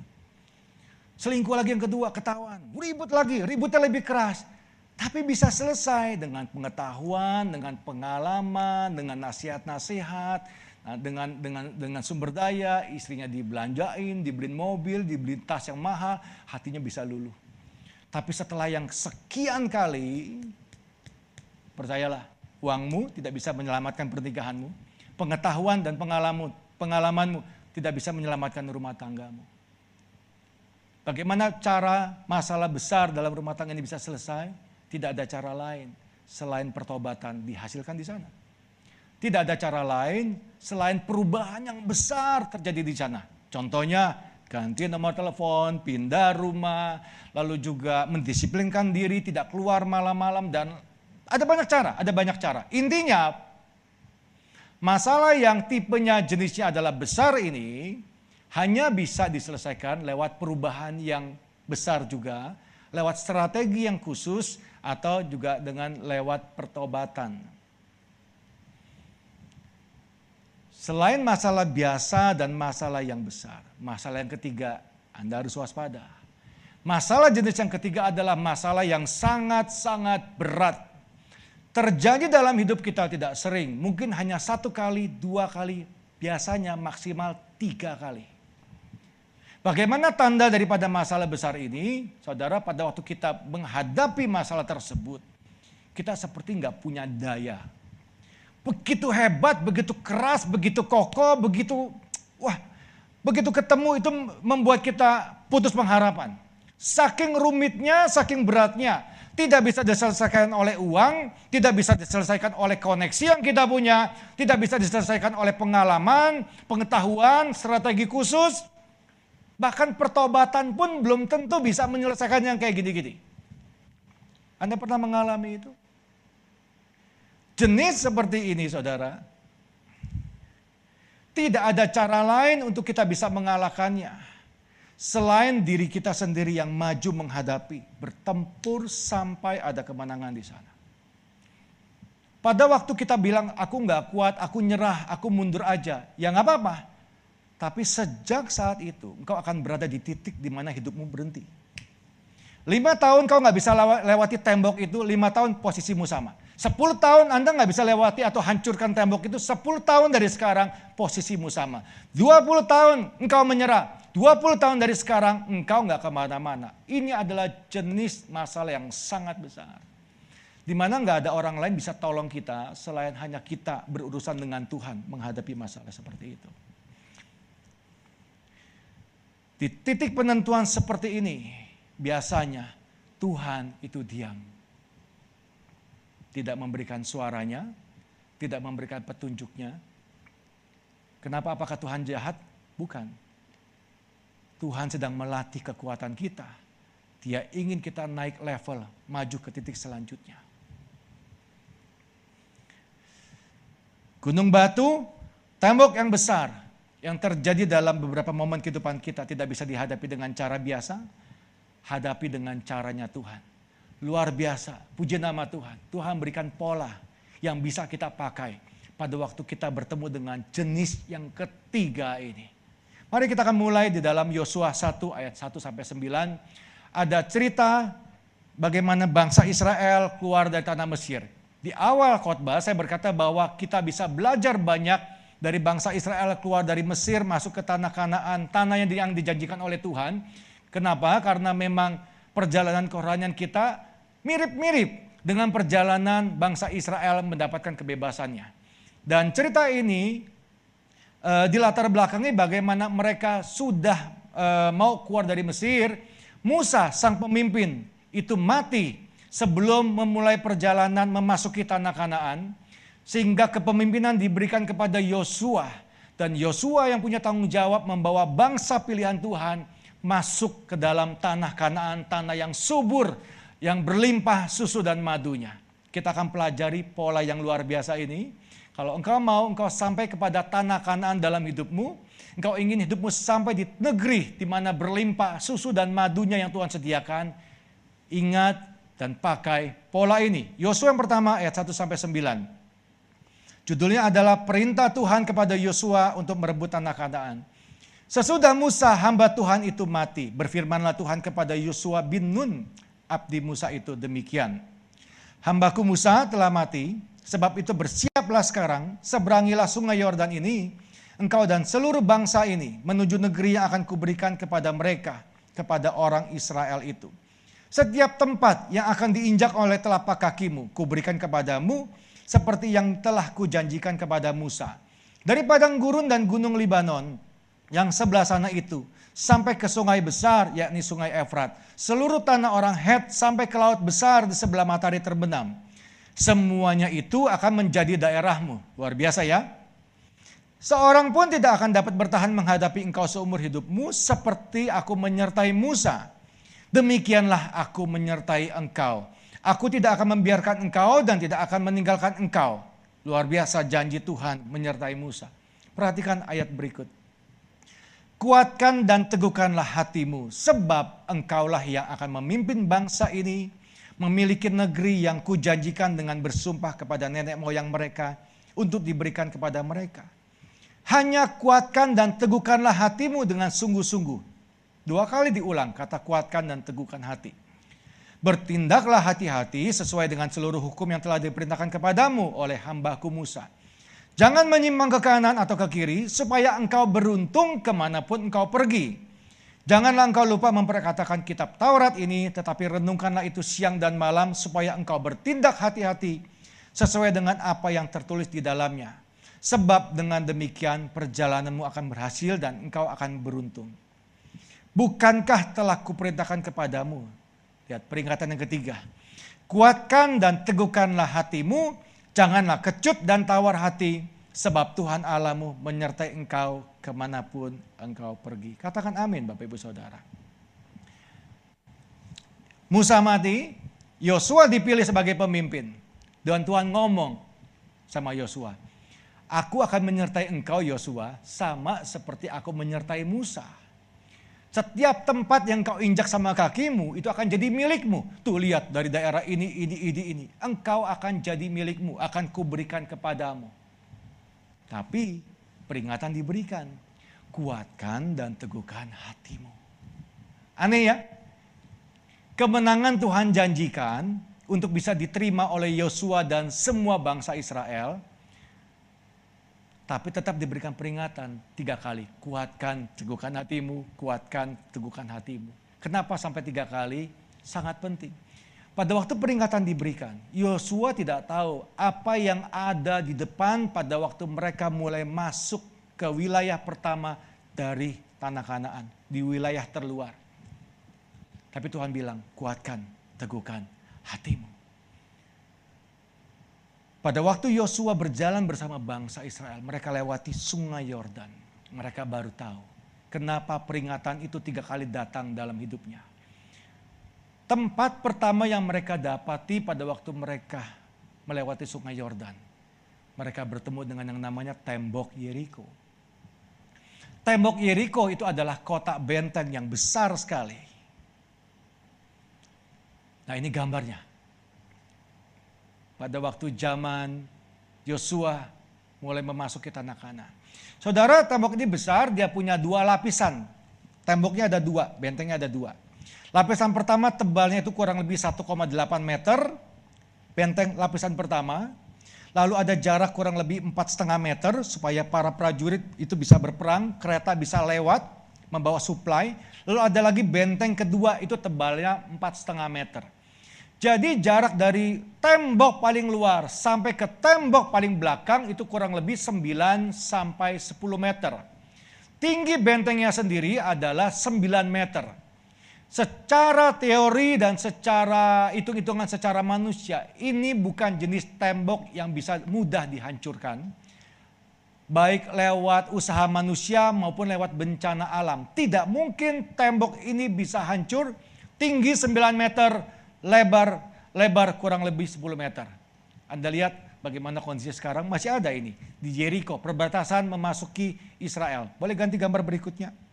Speaker 1: Selingkuh lagi yang kedua, ketahuan. Ribut lagi, ributnya lebih keras. Tapi bisa selesai dengan pengetahuan, dengan pengalaman, dengan nasihat-nasihat, nah, dengan dengan dengan sumber daya, istrinya dibelanjain, dibeliin mobil, dibeliin tas yang mahal, hatinya bisa luluh. Tapi setelah yang sekian kali, percayalah, uangmu tidak bisa menyelamatkan pernikahanmu, pengetahuan dan pengalaman pengalamanmu tidak bisa menyelamatkan rumah tanggamu. Bagaimana cara masalah besar dalam rumah tangga ini bisa selesai? Tidak ada cara lain selain pertobatan dihasilkan di sana. Tidak ada cara lain selain perubahan yang besar terjadi di sana. Contohnya ganti nomor telepon, pindah rumah, lalu juga mendisiplinkan diri, tidak keluar malam-malam dan ada banyak cara, ada banyak cara. Intinya masalah yang tipenya jenisnya adalah besar ini hanya bisa diselesaikan lewat perubahan yang besar juga, lewat strategi yang khusus, atau juga dengan lewat pertobatan. Selain masalah biasa dan masalah yang besar, masalah yang ketiga, Anda harus waspada. Masalah jenis yang ketiga adalah masalah yang sangat-sangat berat. Terjadi dalam hidup kita tidak sering, mungkin hanya satu kali, dua kali, biasanya maksimal tiga kali. Bagaimana tanda daripada masalah besar ini? Saudara, pada waktu kita menghadapi masalah tersebut, kita seperti nggak punya daya. Begitu hebat, begitu keras, begitu kokoh, begitu wah, begitu ketemu itu membuat kita putus pengharapan. Saking rumitnya, saking beratnya, tidak bisa diselesaikan oleh uang, tidak bisa diselesaikan oleh koneksi yang kita punya, tidak bisa diselesaikan oleh pengalaman, pengetahuan, strategi khusus, Bahkan pertobatan pun belum tentu bisa menyelesaikan yang kayak gini-gini. Anda pernah mengalami itu? Jenis seperti ini saudara, tidak ada cara lain untuk kita bisa mengalahkannya. Selain diri kita sendiri yang maju menghadapi, bertempur sampai ada kemenangan di sana. Pada waktu kita bilang, aku nggak kuat, aku nyerah, aku mundur aja. Ya nggak apa-apa. Tapi sejak saat itu engkau akan berada di titik di mana hidupmu berhenti. Lima tahun kau nggak bisa lewati tembok itu, lima tahun posisimu sama. Sepuluh tahun Anda nggak bisa lewati atau hancurkan tembok itu, sepuluh tahun dari sekarang posisimu sama. Dua puluh tahun engkau menyerah, dua puluh tahun dari sekarang engkau nggak ke mana-mana. Ini adalah jenis masalah yang sangat besar. Di mana nggak ada orang lain bisa tolong kita selain hanya kita berurusan dengan Tuhan menghadapi masalah seperti itu. Di titik penentuan seperti ini, biasanya Tuhan itu diam. Tidak memberikan suaranya, tidak memberikan petunjuknya. Kenapa? Apakah Tuhan jahat? Bukan. Tuhan sedang melatih kekuatan kita. Dia ingin kita naik level, maju ke titik selanjutnya. Gunung batu, tembok yang besar yang terjadi dalam beberapa momen kehidupan kita tidak bisa dihadapi dengan cara biasa, hadapi dengan caranya Tuhan. Luar biasa, puji nama Tuhan. Tuhan berikan pola yang bisa kita pakai pada waktu kita bertemu dengan jenis yang ketiga ini. Mari kita akan mulai di dalam Yosua 1 ayat 1 sampai 9. Ada cerita bagaimana bangsa Israel keluar dari tanah Mesir. Di awal khotbah saya berkata bahwa kita bisa belajar banyak dari bangsa Israel keluar dari Mesir masuk ke tanah Kanaan, tanah yang, yang dijanjikan oleh Tuhan. Kenapa? Karena memang perjalanan kerohanian kita mirip-mirip dengan perjalanan bangsa Israel mendapatkan kebebasannya. Dan cerita ini e, dilatar belakangi bagaimana mereka sudah e, mau keluar dari Mesir, Musa sang pemimpin itu mati sebelum memulai perjalanan memasuki tanah Kanaan sehingga kepemimpinan diberikan kepada Yosua dan Yosua yang punya tanggung jawab membawa bangsa pilihan Tuhan masuk ke dalam tanah Kanaan, tanah yang subur, yang berlimpah susu dan madunya. Kita akan pelajari pola yang luar biasa ini. Kalau engkau mau engkau sampai kepada tanah Kanaan dalam hidupmu, engkau ingin hidupmu sampai di negeri di mana berlimpah susu dan madunya yang Tuhan sediakan, ingat dan pakai pola ini. Yosua yang pertama ayat 1 sampai 9. Judulnya adalah perintah Tuhan kepada Yosua untuk merebut tanah Kanaan. Sesudah Musa hamba Tuhan itu mati, berfirmanlah Tuhan kepada Yosua bin Nun, abdi Musa itu demikian. Hambaku Musa telah mati, sebab itu bersiaplah sekarang, seberangilah sungai Yordan ini, engkau dan seluruh bangsa ini menuju negeri yang akan kuberikan kepada mereka, kepada orang Israel itu. Setiap tempat yang akan diinjak oleh telapak kakimu, kuberikan kepadamu, seperti yang telah kujanjikan kepada Musa. Dari padang gurun dan gunung Libanon, yang sebelah sana itu sampai ke sungai besar yakni sungai Efrat. Seluruh tanah orang Het sampai ke laut besar di sebelah matahari terbenam. Semuanya itu akan menjadi daerahmu. Luar biasa ya. Seorang pun tidak akan dapat bertahan menghadapi engkau seumur hidupmu seperti aku menyertai Musa. Demikianlah aku menyertai engkau. Aku tidak akan membiarkan engkau dan tidak akan meninggalkan engkau. Luar biasa janji Tuhan menyertai Musa. Perhatikan ayat berikut. Kuatkan dan teguhkanlah hatimu, sebab engkaulah yang akan memimpin bangsa ini, memiliki negeri yang kujanjikan dengan bersumpah kepada nenek moyang mereka untuk diberikan kepada mereka. Hanya kuatkan dan teguhkanlah hatimu dengan sungguh-sungguh. Dua kali diulang kata kuatkan dan teguhkan hati. Bertindaklah hati-hati sesuai dengan seluruh hukum yang telah diperintahkan kepadamu oleh hambaku Musa Jangan menyimpang ke kanan atau ke kiri supaya engkau beruntung ke mana pun engkau pergi. Janganlah engkau lupa memperkatakan kitab Taurat ini, tetapi renungkanlah itu siang dan malam supaya engkau bertindak hati-hati sesuai dengan apa yang tertulis di dalamnya. Sebab dengan demikian perjalananmu akan berhasil dan engkau akan beruntung. Bukankah telah kuperintahkan kepadamu? Lihat peringatan yang ketiga. Kuatkan dan teguhkanlah hatimu Janganlah kecut dan tawar hati, sebab Tuhan Allahmu menyertai engkau ke mana pun engkau pergi. Katakan amin Bapak Ibu Saudara. Musa mati, Yosua dipilih sebagai pemimpin. Dan Tuhan ngomong sama Yosua, Aku akan menyertai engkau Yosua sama seperti aku menyertai Musa. Setiap tempat yang kau injak sama kakimu itu akan jadi milikmu. Tuh lihat dari daerah ini, ini, ini, ini. Engkau akan jadi milikmu, akan kuberikan kepadamu. Tapi peringatan diberikan. Kuatkan dan teguhkan hatimu. Aneh ya? Kemenangan Tuhan janjikan untuk bisa diterima oleh Yosua dan semua bangsa Israel tapi tetap diberikan peringatan tiga kali. Kuatkan, teguhkan hatimu, kuatkan, teguhkan hatimu. Kenapa sampai tiga kali? Sangat penting. Pada waktu peringatan diberikan, Yosua tidak tahu apa yang ada di depan pada waktu mereka mulai masuk ke wilayah pertama dari tanah kanaan, di wilayah terluar. Tapi Tuhan bilang, kuatkan, teguhkan hatimu. Pada waktu Yosua berjalan bersama bangsa Israel, mereka lewati sungai Yordan. Mereka baru tahu kenapa peringatan itu tiga kali datang dalam hidupnya. Tempat pertama yang mereka dapati pada waktu mereka melewati sungai Yordan. Mereka bertemu dengan yang namanya tembok Yeriko. Tembok Yeriko itu adalah kota benteng yang besar sekali. Nah ini gambarnya pada waktu zaman Yosua mulai memasuki tanah Kana. Saudara, tembok ini besar, dia punya dua lapisan. Temboknya ada dua, bentengnya ada dua. Lapisan pertama tebalnya itu kurang lebih 1,8 meter, benteng lapisan pertama. Lalu ada jarak kurang lebih 4,5 meter supaya para prajurit itu bisa berperang, kereta bisa lewat, membawa supply. Lalu ada lagi benteng kedua itu tebalnya 4,5 meter. Jadi jarak dari tembok paling luar sampai ke tembok paling belakang itu kurang lebih 9 sampai 10 meter. Tinggi bentengnya sendiri adalah 9 meter. Secara teori dan secara hitung-hitungan secara manusia, ini bukan jenis tembok yang bisa mudah dihancurkan. Baik lewat usaha manusia maupun lewat bencana alam. Tidak mungkin tembok ini bisa hancur tinggi 9 meter, lebar lebar kurang lebih 10 meter. Anda lihat bagaimana kondisi sekarang masih ada ini di Jericho, perbatasan memasuki Israel. Boleh ganti gambar berikutnya?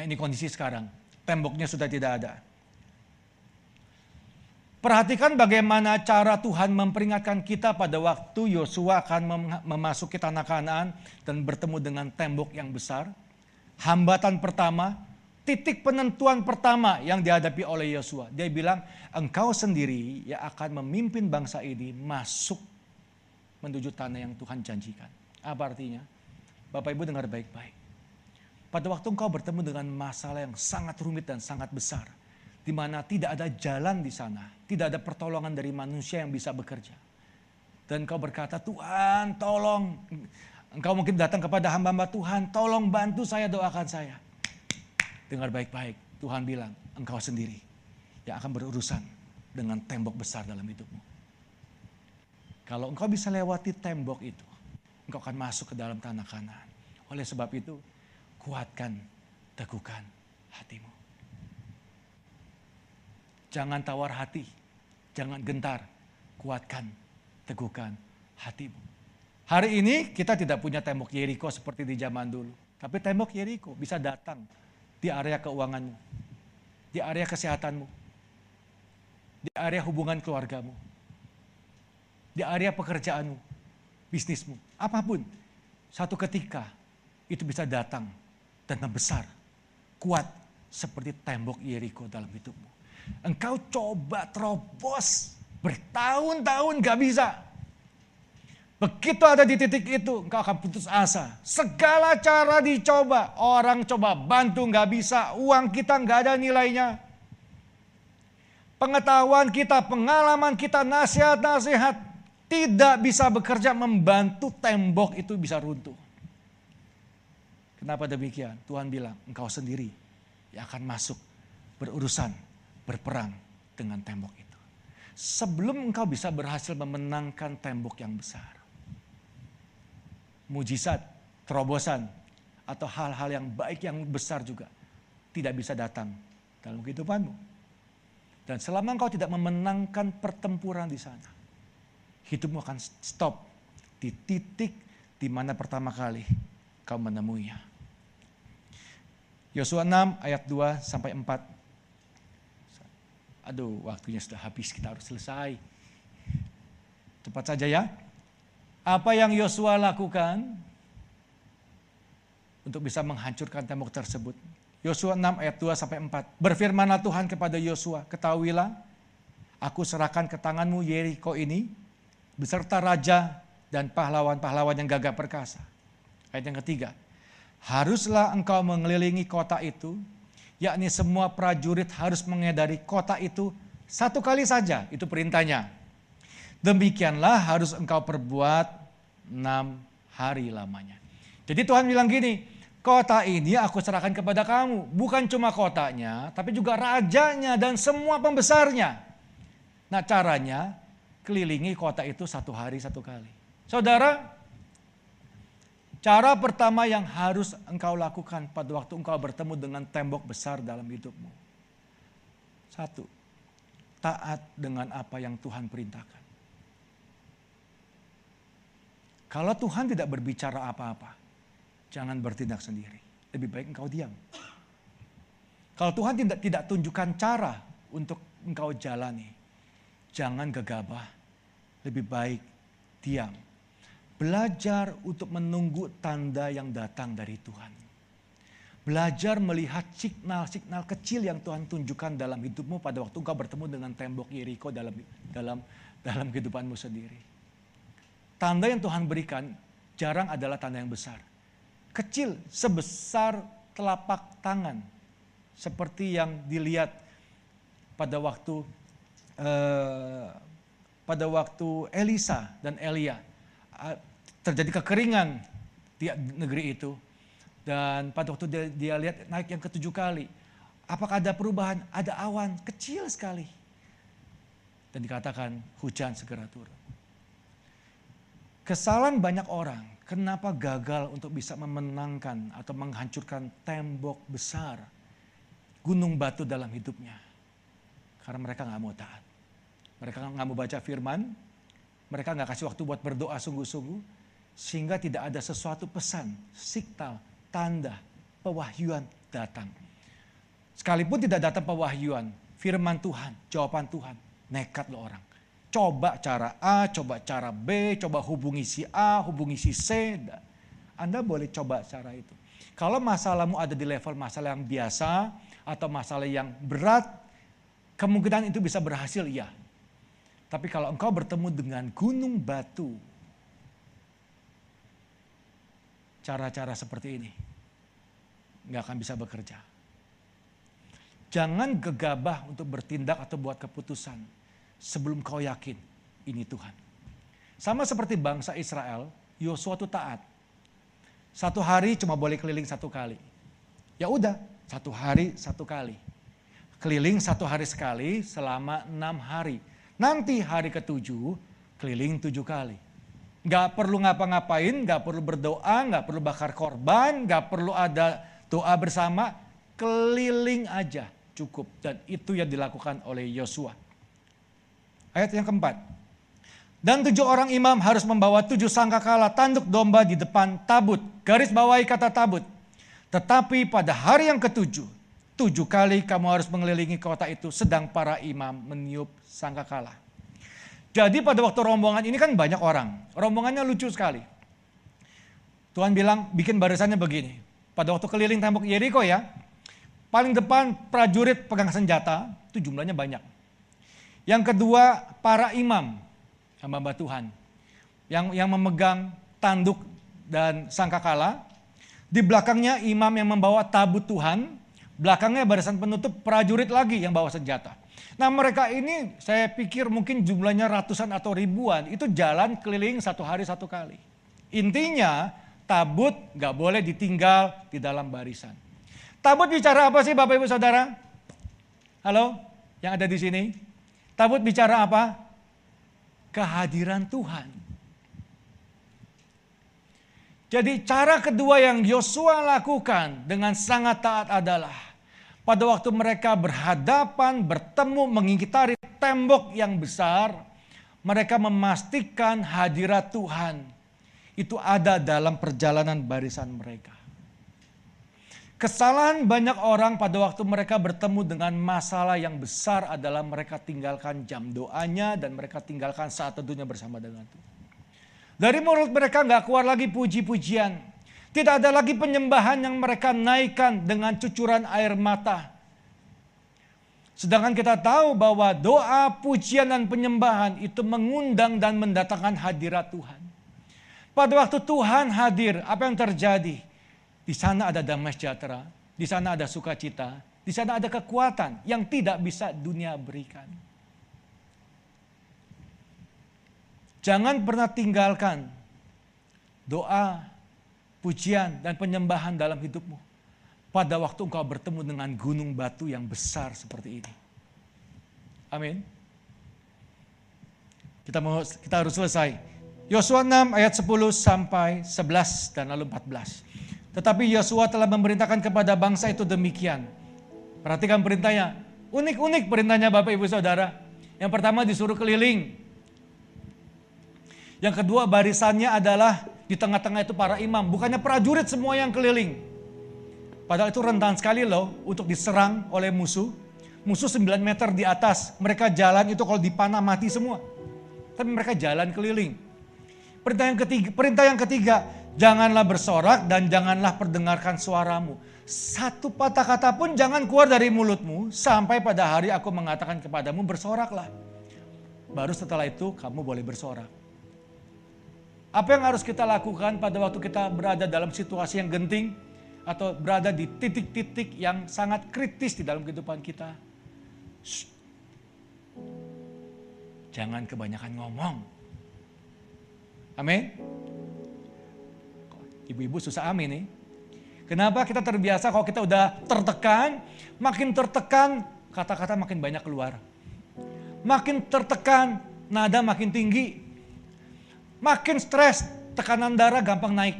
Speaker 1: Nah ini kondisi sekarang, temboknya sudah tidak ada. Perhatikan bagaimana cara Tuhan memperingatkan kita pada waktu Yosua akan memasuki tanah Kanaan dan bertemu dengan tembok yang besar. Hambatan pertama, titik penentuan pertama yang dihadapi oleh Yosua. Dia bilang, engkau sendiri yang akan memimpin bangsa ini masuk menuju tanah yang Tuhan janjikan. Apa artinya? Bapak Ibu dengar baik-baik. Pada waktu engkau bertemu dengan masalah yang sangat rumit dan sangat besar. Di mana tidak ada jalan di sana. Tidak ada pertolongan dari manusia yang bisa bekerja. Dan engkau berkata, Tuhan tolong. Engkau mungkin datang kepada hamba-hamba Tuhan, tolong bantu saya, doakan saya Dengar baik-baik, Tuhan bilang, engkau sendiri yang akan berurusan dengan tembok besar dalam hidupmu. Kalau engkau bisa lewati tembok itu, engkau akan masuk ke dalam tanah kanan. Oleh sebab itu, kuatkan, teguhkan hatimu. Jangan tawar hati, jangan gentar, kuatkan, teguhkan hatimu. Hari ini kita tidak punya tembok Yeriko seperti di zaman dulu. Tapi tembok Yeriko bisa datang di area keuanganmu, di area kesehatanmu, di area hubungan keluargamu, di area pekerjaanmu, bisnismu, apa pun. Satu ketika itu bisa datang dan membesar, kuat seperti tembok Yeriko dalam hidupmu. Engkau coba terobos bertahun-tahun gak bisa. Begitu ada di titik itu, engkau akan putus asa. Segala cara dicoba, orang coba bantu nggak bisa, uang kita nggak ada nilainya. Pengetahuan kita, pengalaman kita, nasihat-nasihat tidak bisa bekerja membantu tembok itu bisa runtuh. Kenapa demikian? Tuhan bilang, engkau sendiri yang akan masuk berurusan, berperang dengan tembok itu. Sebelum engkau bisa berhasil memenangkan tembok yang besar mujizat, terobosan, atau hal-hal yang baik yang besar juga tidak bisa datang dalam kehidupanmu. Dan selama engkau tidak memenangkan pertempuran di sana, hidupmu akan stop di titik di mana pertama kali kau menemuinya. Yosua 6 ayat 2 sampai 4. Aduh, waktunya sudah habis, kita harus selesai. Cepat saja ya. Apa yang Yosua lakukan untuk bisa menghancurkan tembok tersebut? Yosua 6 ayat 2 sampai 4. Berfirmanlah Tuhan kepada Yosua, ketahuilah aku serahkan ke tanganmu Yeriko ini beserta raja dan pahlawan-pahlawan yang gagah perkasa. Ayat yang ketiga, haruslah engkau mengelilingi kota itu, yakni semua prajurit harus mengedari kota itu satu kali saja, itu perintahnya. Demikianlah harus engkau perbuat enam hari lamanya. Jadi Tuhan bilang gini, kota ini aku serahkan kepada kamu. Bukan cuma kotanya, tapi juga rajanya dan semua pembesarnya. Nah caranya, kelilingi kota itu satu hari satu kali. Saudara, cara pertama yang harus engkau lakukan pada waktu engkau bertemu dengan tembok besar dalam hidupmu. Satu, taat dengan apa yang Tuhan perintahkan. Kalau Tuhan tidak berbicara apa-apa, jangan bertindak sendiri. Lebih baik engkau diam. Kalau Tuhan tidak tidak tunjukkan cara untuk engkau jalani, jangan gegabah. Lebih baik diam. Belajar untuk menunggu tanda yang datang dari Tuhan. Belajar melihat signal-signal kecil yang Tuhan tunjukkan dalam hidupmu pada waktu engkau bertemu dengan tembok Yeriko dalam dalam dalam kehidupanmu sendiri. Tanda yang Tuhan berikan jarang adalah tanda yang besar kecil sebesar telapak tangan seperti yang dilihat pada waktu eh, pada waktu Elisa dan Elia terjadi kekeringan di negeri itu. Dan pada waktu dia, dia lihat naik yang ketujuh kali apakah ada perubahan? Ada awan kecil sekali. Dan dikatakan hujan segera turun. Kesalahan banyak orang. Kenapa gagal untuk bisa memenangkan atau menghancurkan tembok besar gunung batu dalam hidupnya? Karena mereka nggak mau taat. Mereka nggak mau baca firman, mereka nggak kasih waktu buat berdoa sungguh-sungguh, sehingga tidak ada sesuatu pesan, signal, tanda, pewahyuan datang. Sekalipun tidak datang pewahyuan, firman Tuhan, jawaban Tuhan, nekat lo orang. Coba cara A, coba cara B, coba hubungi si A, hubungi si C. Anda boleh coba cara itu. Kalau masalahmu ada di level masalah yang biasa atau masalah yang berat, kemungkinan itu bisa berhasil, iya. Tapi kalau engkau bertemu dengan gunung batu, cara-cara seperti ini nggak akan bisa bekerja. Jangan gegabah untuk bertindak atau buat keputusan sebelum kau yakin ini Tuhan. Sama seperti bangsa Israel, Yosua itu taat. Satu hari cuma boleh keliling satu kali. Ya udah, satu hari satu kali. Keliling satu hari sekali selama enam hari. Nanti hari ketujuh, keliling tujuh kali. Gak perlu ngapa-ngapain, gak perlu berdoa, gak perlu bakar korban, gak perlu ada doa bersama. Keliling aja cukup. Dan itu yang dilakukan oleh Yosua. Ayat yang keempat. Dan tujuh orang imam harus membawa tujuh sangkakala tanduk domba di depan tabut. Garis bawahi kata tabut. Tetapi pada hari yang ketujuh, tujuh kali kamu harus mengelilingi kota itu sedang para imam meniup sangkakala. Jadi pada waktu rombongan ini kan banyak orang. Rombongannya lucu sekali. Tuhan bilang bikin barisannya begini. Pada waktu keliling tembok Yeriko ya, paling depan prajurit pegang senjata, itu jumlahnya banyak. Yang kedua, para imam, hamba Tuhan, yang yang memegang tanduk dan sangkakala. Di belakangnya imam yang membawa tabut Tuhan, belakangnya barisan penutup prajurit lagi yang bawa senjata. Nah mereka ini saya pikir mungkin jumlahnya ratusan atau ribuan, itu jalan keliling satu hari satu kali. Intinya tabut gak boleh ditinggal di dalam barisan. Tabut bicara apa sih Bapak Ibu Saudara? Halo, yang ada di sini? Tabut bicara apa? Kehadiran Tuhan. Jadi cara kedua yang Yosua lakukan dengan sangat taat adalah pada waktu mereka berhadapan, bertemu, mengingkari tembok yang besar, mereka memastikan hadirat Tuhan itu ada dalam perjalanan barisan mereka. Kesalahan banyak orang pada waktu mereka bertemu dengan masalah yang besar adalah mereka tinggalkan jam doanya dan mereka tinggalkan saat teduhnya bersama dengan Tuhan. Dari mulut mereka nggak keluar lagi puji-pujian. Tidak ada lagi penyembahan yang mereka naikkan dengan cucuran air mata. Sedangkan kita tahu bahwa doa, pujian, dan penyembahan itu mengundang dan mendatangkan hadirat Tuhan. Pada waktu Tuhan hadir, apa yang terjadi? Di sana ada damai sejahtera, di sana ada sukacita, di sana ada kekuatan yang tidak bisa dunia berikan. Jangan pernah tinggalkan doa, pujian, dan penyembahan dalam hidupmu. Pada waktu engkau bertemu dengan gunung batu yang besar seperti ini. Amin. Kita mau kita harus selesai. Yosua 6 ayat 10 sampai 11 dan lalu 14. Tetapi Yosua telah memerintahkan kepada bangsa itu demikian. Perhatikan perintahnya. Unik-unik perintahnya Bapak Ibu Saudara. Yang pertama disuruh keliling. Yang kedua barisannya adalah di tengah-tengah itu para imam. Bukannya prajurit semua yang keliling. Padahal itu rentan sekali loh untuk diserang oleh musuh. Musuh 9 meter di atas. Mereka jalan itu kalau dipanah mati semua. Tapi mereka jalan keliling. Perintah yang ketiga, perintah yang ketiga, janganlah bersorak dan janganlah perdengarkan suaramu. Satu patah kata pun jangan keluar dari mulutmu sampai pada hari aku mengatakan kepadamu bersoraklah. Baru setelah itu kamu boleh bersorak. Apa yang harus kita lakukan pada waktu kita berada dalam situasi yang genting atau berada di titik-titik yang sangat kritis di dalam kehidupan kita? Shh. Jangan kebanyakan ngomong Amin. Ibu-ibu susah amin nih. Kenapa kita terbiasa kalau kita udah tertekan, makin tertekan kata-kata makin banyak keluar. Makin tertekan, nada makin tinggi. Makin stres, tekanan darah gampang naik.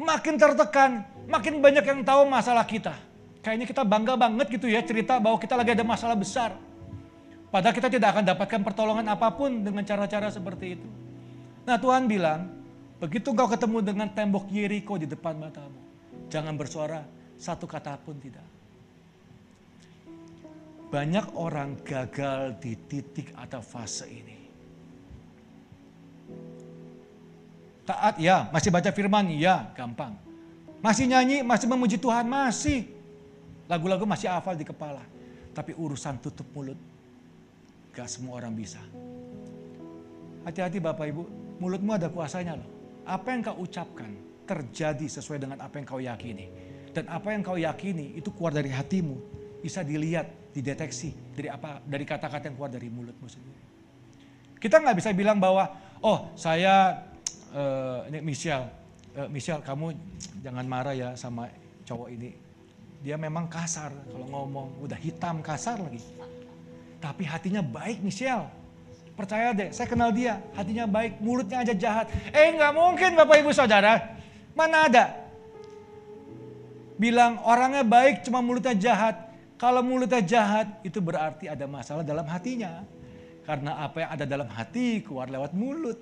Speaker 1: Makin tertekan, makin banyak yang tahu masalah kita. Kayaknya kita bangga banget gitu ya cerita bahwa kita lagi ada masalah besar. Padahal kita tidak akan dapatkan pertolongan apa pun dengan cara-cara seperti itu. Nah Tuhan bilang, begitu kau ketemu dengan tembok Yeriko di depan matamu, jangan bersuara satu kata pun tidak. Banyak orang gagal di titik atau fase ini. Taat ya, masih baca firman ya, gampang. Masih nyanyi, masih memuji Tuhan, masih. Lagu-lagu masih hafal di kepala. Tapi urusan tutup mulut, gak semua orang bisa. Hati-hati Bapak Ibu, mulutmu ada kuasanya loh. Apa yang kau ucapkan terjadi sesuai dengan apa yang kau yakini. Dan apa yang kau yakini itu keluar dari hatimu. Bisa dilihat, dideteksi dari apa dari kata-kata yang keluar dari mulutmu sendiri. Kita nggak bisa bilang bahwa, oh saya, uh, ini Michelle, uh, Michelle kamu jangan marah ya sama cowok ini. Dia memang kasar kalau ngomong, udah hitam kasar lagi. Tapi hatinya baik Michelle Percaya deh, saya kenal dia, hatinya baik, mulutnya aja jahat. Eh nggak mungkin Bapak Ibu Saudara, mana ada? Bilang orangnya baik cuma mulutnya jahat. Kalau mulutnya jahat itu berarti ada masalah dalam hatinya. Karena apa yang ada dalam hati keluar lewat mulut.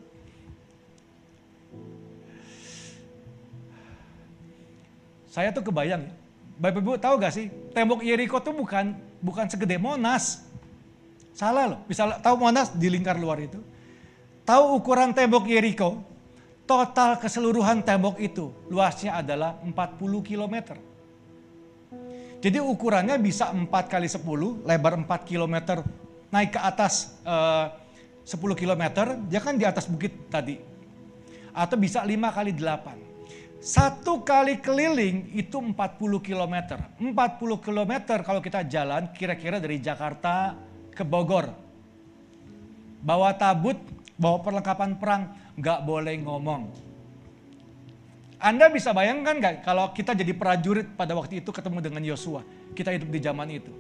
Speaker 1: Saya tuh kebayang, Bapak Ibu tahu gak sih, tembok Yeriko tuh bukan bukan segede Monas. Salah loh. Bisa tahu Monas di lingkar luar itu. Tahu ukuran tembok Yeriko? Total keseluruhan tembok itu luasnya adalah 40 km. Jadi ukurannya bisa 4 kali 10, lebar 4 km, naik ke atas eh, 10 km, dia kan di atas bukit tadi. Atau bisa 5 kali 8. Satu kali keliling itu 40 km. 40 km kalau kita jalan kira-kira dari Jakarta ke Bogor. Bawa tabut, bawa perlengkapan perang, nggak boleh ngomong. Anda bisa bayangkan nggak kalau kita jadi prajurit pada waktu itu ketemu dengan Yosua. Kita hidup di zaman itu.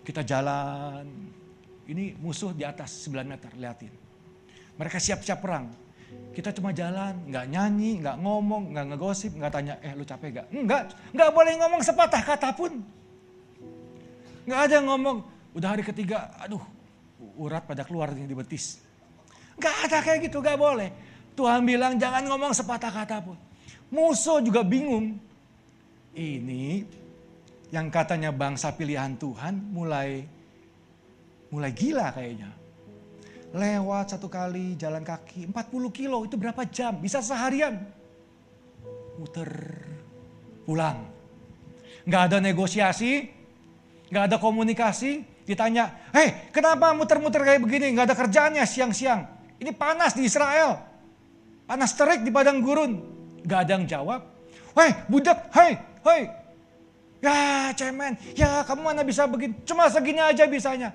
Speaker 1: Kita jalan, ini musuh di atas 9 meter, liatin. Mereka siap-siap perang. Kita cuma jalan, nggak nyanyi, nggak ngomong, nggak ngegosip, nggak tanya, eh lu capek gak? Enggak, nggak boleh ngomong sepatah kata pun. Nggak ada ngomong, Udah hari ketiga, aduh urat pada keluar di betis. Gak ada kayak gitu, gak boleh. Tuhan bilang jangan ngomong sepatah kata pun. Musuh juga bingung. Ini yang katanya bangsa pilihan Tuhan mulai mulai gila kayaknya. Lewat satu kali jalan kaki 40 kilo itu berapa jam? Bisa seharian. Muter pulang. Gak ada negosiasi, gak ada komunikasi, Ditanya, hei kenapa muter-muter kayak begini? Gak ada kerjaannya siang-siang. Ini panas di Israel. Panas terik di padang gurun. Gak ada yang jawab. Hei budak, hei, hei. Ya cemen, ya kamu mana bisa begini. Cuma segini aja bisanya.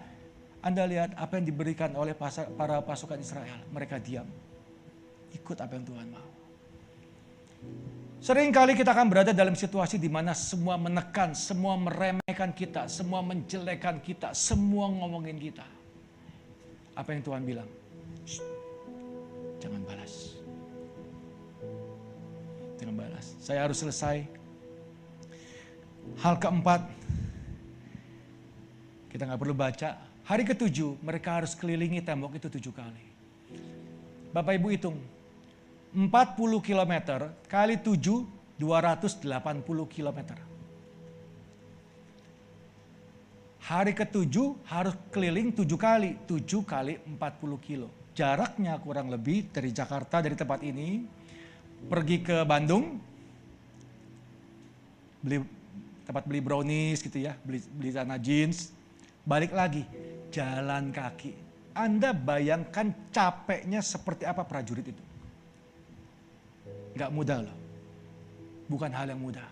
Speaker 1: Anda lihat apa yang diberikan oleh para pasukan Israel. Mereka diam. ikut apa yang Tuhan mau. Sering kali kita akan berada dalam situasi di mana semua menekan, semua meremehkan kita, semua menjelekan kita, semua ngomongin kita. Apa yang Tuhan bilang? Jangan balas. Jangan balas. Saya harus selesai. Hal keempat, kita nggak perlu baca. Hari ketujuh mereka harus kelilingi tembok itu tujuh kali. Bapak Ibu hitung, 40 km kali 7 280 km. Hari ketujuh harus keliling tujuh kali, tujuh kali 40 kilo. Jaraknya kurang lebih dari Jakarta dari tempat ini pergi ke Bandung, beli tempat beli brownies gitu ya, beli beli tanah jeans, balik lagi jalan kaki. Anda bayangkan capeknya seperti apa prajurit itu. Gak mudah loh. Bukan hal yang mudah.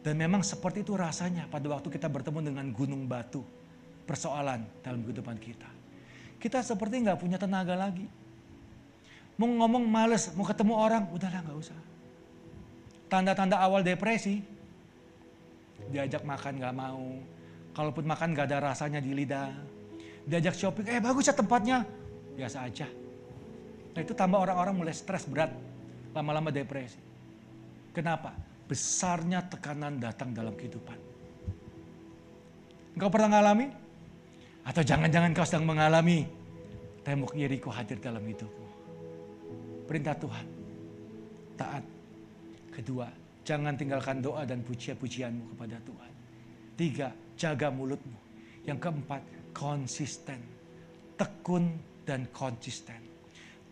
Speaker 1: Dan memang seperti itu rasanya pada waktu kita bertemu dengan gunung batu. Persoalan dalam kehidupan kita. Kita seperti nggak punya tenaga lagi. Mau ngomong males, mau ketemu orang, udahlah nggak usah. Tanda-tanda awal depresi, diajak makan nggak mau. Kalaupun makan nggak ada rasanya di lidah. Diajak shopping, eh bagus ya tempatnya. Biasa aja. Nah itu tambah orang-orang mulai stres berat lama-lama depresi. Kenapa? Besarnya tekanan datang dalam kehidupan. Engkau pernah mengalami? Atau jangan-jangan kau sedang mengalami tembok Yeriko hadir dalam hidupmu. Perintah Tuhan, taat. Kedua, jangan tinggalkan doa dan pujian-pujianmu kepada Tuhan. Tiga, jaga mulutmu. Yang keempat, konsisten. Tekun dan konsisten.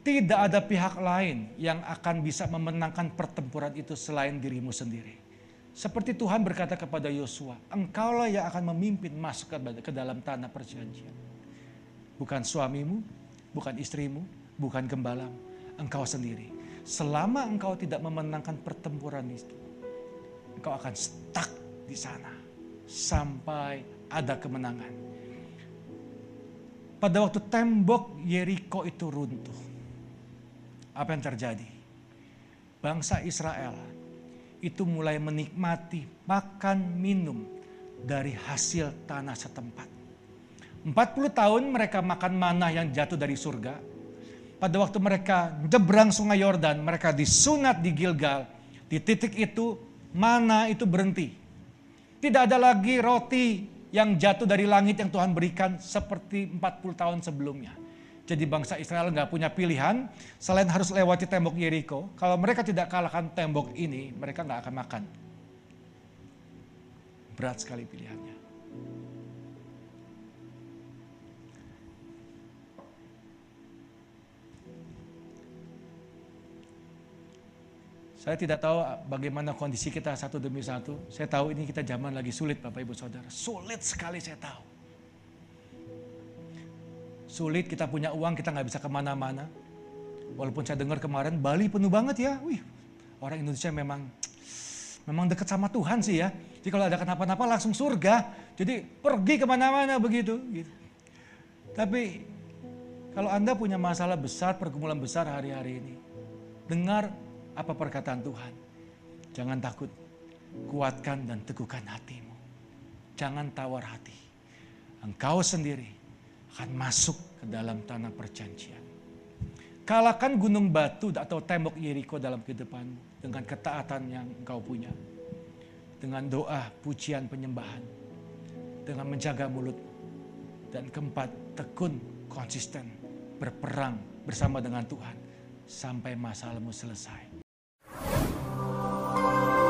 Speaker 1: Tidak ada pihak lain yang akan bisa memenangkan pertempuran itu selain dirimu sendiri. Seperti Tuhan berkata kepada Yosua, engkaulah yang akan memimpin masuk ke dalam tanah perjanjian. Bukan suamimu, bukan istrimu, bukan gembalamu, engkau sendiri. Selama engkau tidak memenangkan pertempuran itu, engkau akan stuck di sana sampai ada kemenangan. Pada waktu tembok Yeriko itu runtuh, apa yang terjadi? Bangsa Israel itu mulai menikmati makan minum dari hasil tanah setempat. 40 tahun mereka makan mana yang jatuh dari surga. Pada waktu mereka nyebrang sungai Yordan, mereka disunat di Gilgal. Di titik itu mana itu berhenti. Tidak ada lagi roti yang jatuh dari langit yang Tuhan berikan seperti 40 tahun sebelumnya jadi bangsa Israel nggak punya pilihan selain harus lewati tembok Yeriko. Kalau mereka tidak kalahkan tembok ini, mereka nggak akan makan. Berat sekali pilihannya. Saya tidak tahu bagaimana kondisi kita satu demi satu. Saya tahu ini kita zaman lagi sulit Bapak Ibu Saudara. Sulit sekali saya tahu sulit, kita punya uang, kita nggak bisa ke mana-mana. Walaupun saya dengar kemarin Bali penuh banget ya, wih orang Indonesia memang memang dekat sama Tuhan sih ya. Jadi kalau ada kenapa-napa langsung surga. Jadi pergi ke mana-mana begitu. Gitu. Tapi kalau Anda punya masalah besar, pergumulan besar hari-hari ini. Dengar apa perkataan Tuhan. Jangan takut, kuatkan dan teguhkan hatimu. Jangan tawar hati. Engkau sendiri akan masuk ke dalam tanah perjanjian. Kalahkan gunung batu atau tembok Yeriko dalam kehidupanmu dengan ketaatan yang engkau punya. Dengan doa, pujian, penyembahan. Dengan menjaga mulut. Dan keempat, tekun, konsisten, berperang bersama dengan Tuhan. Sampai masalahmu selesai. Bye.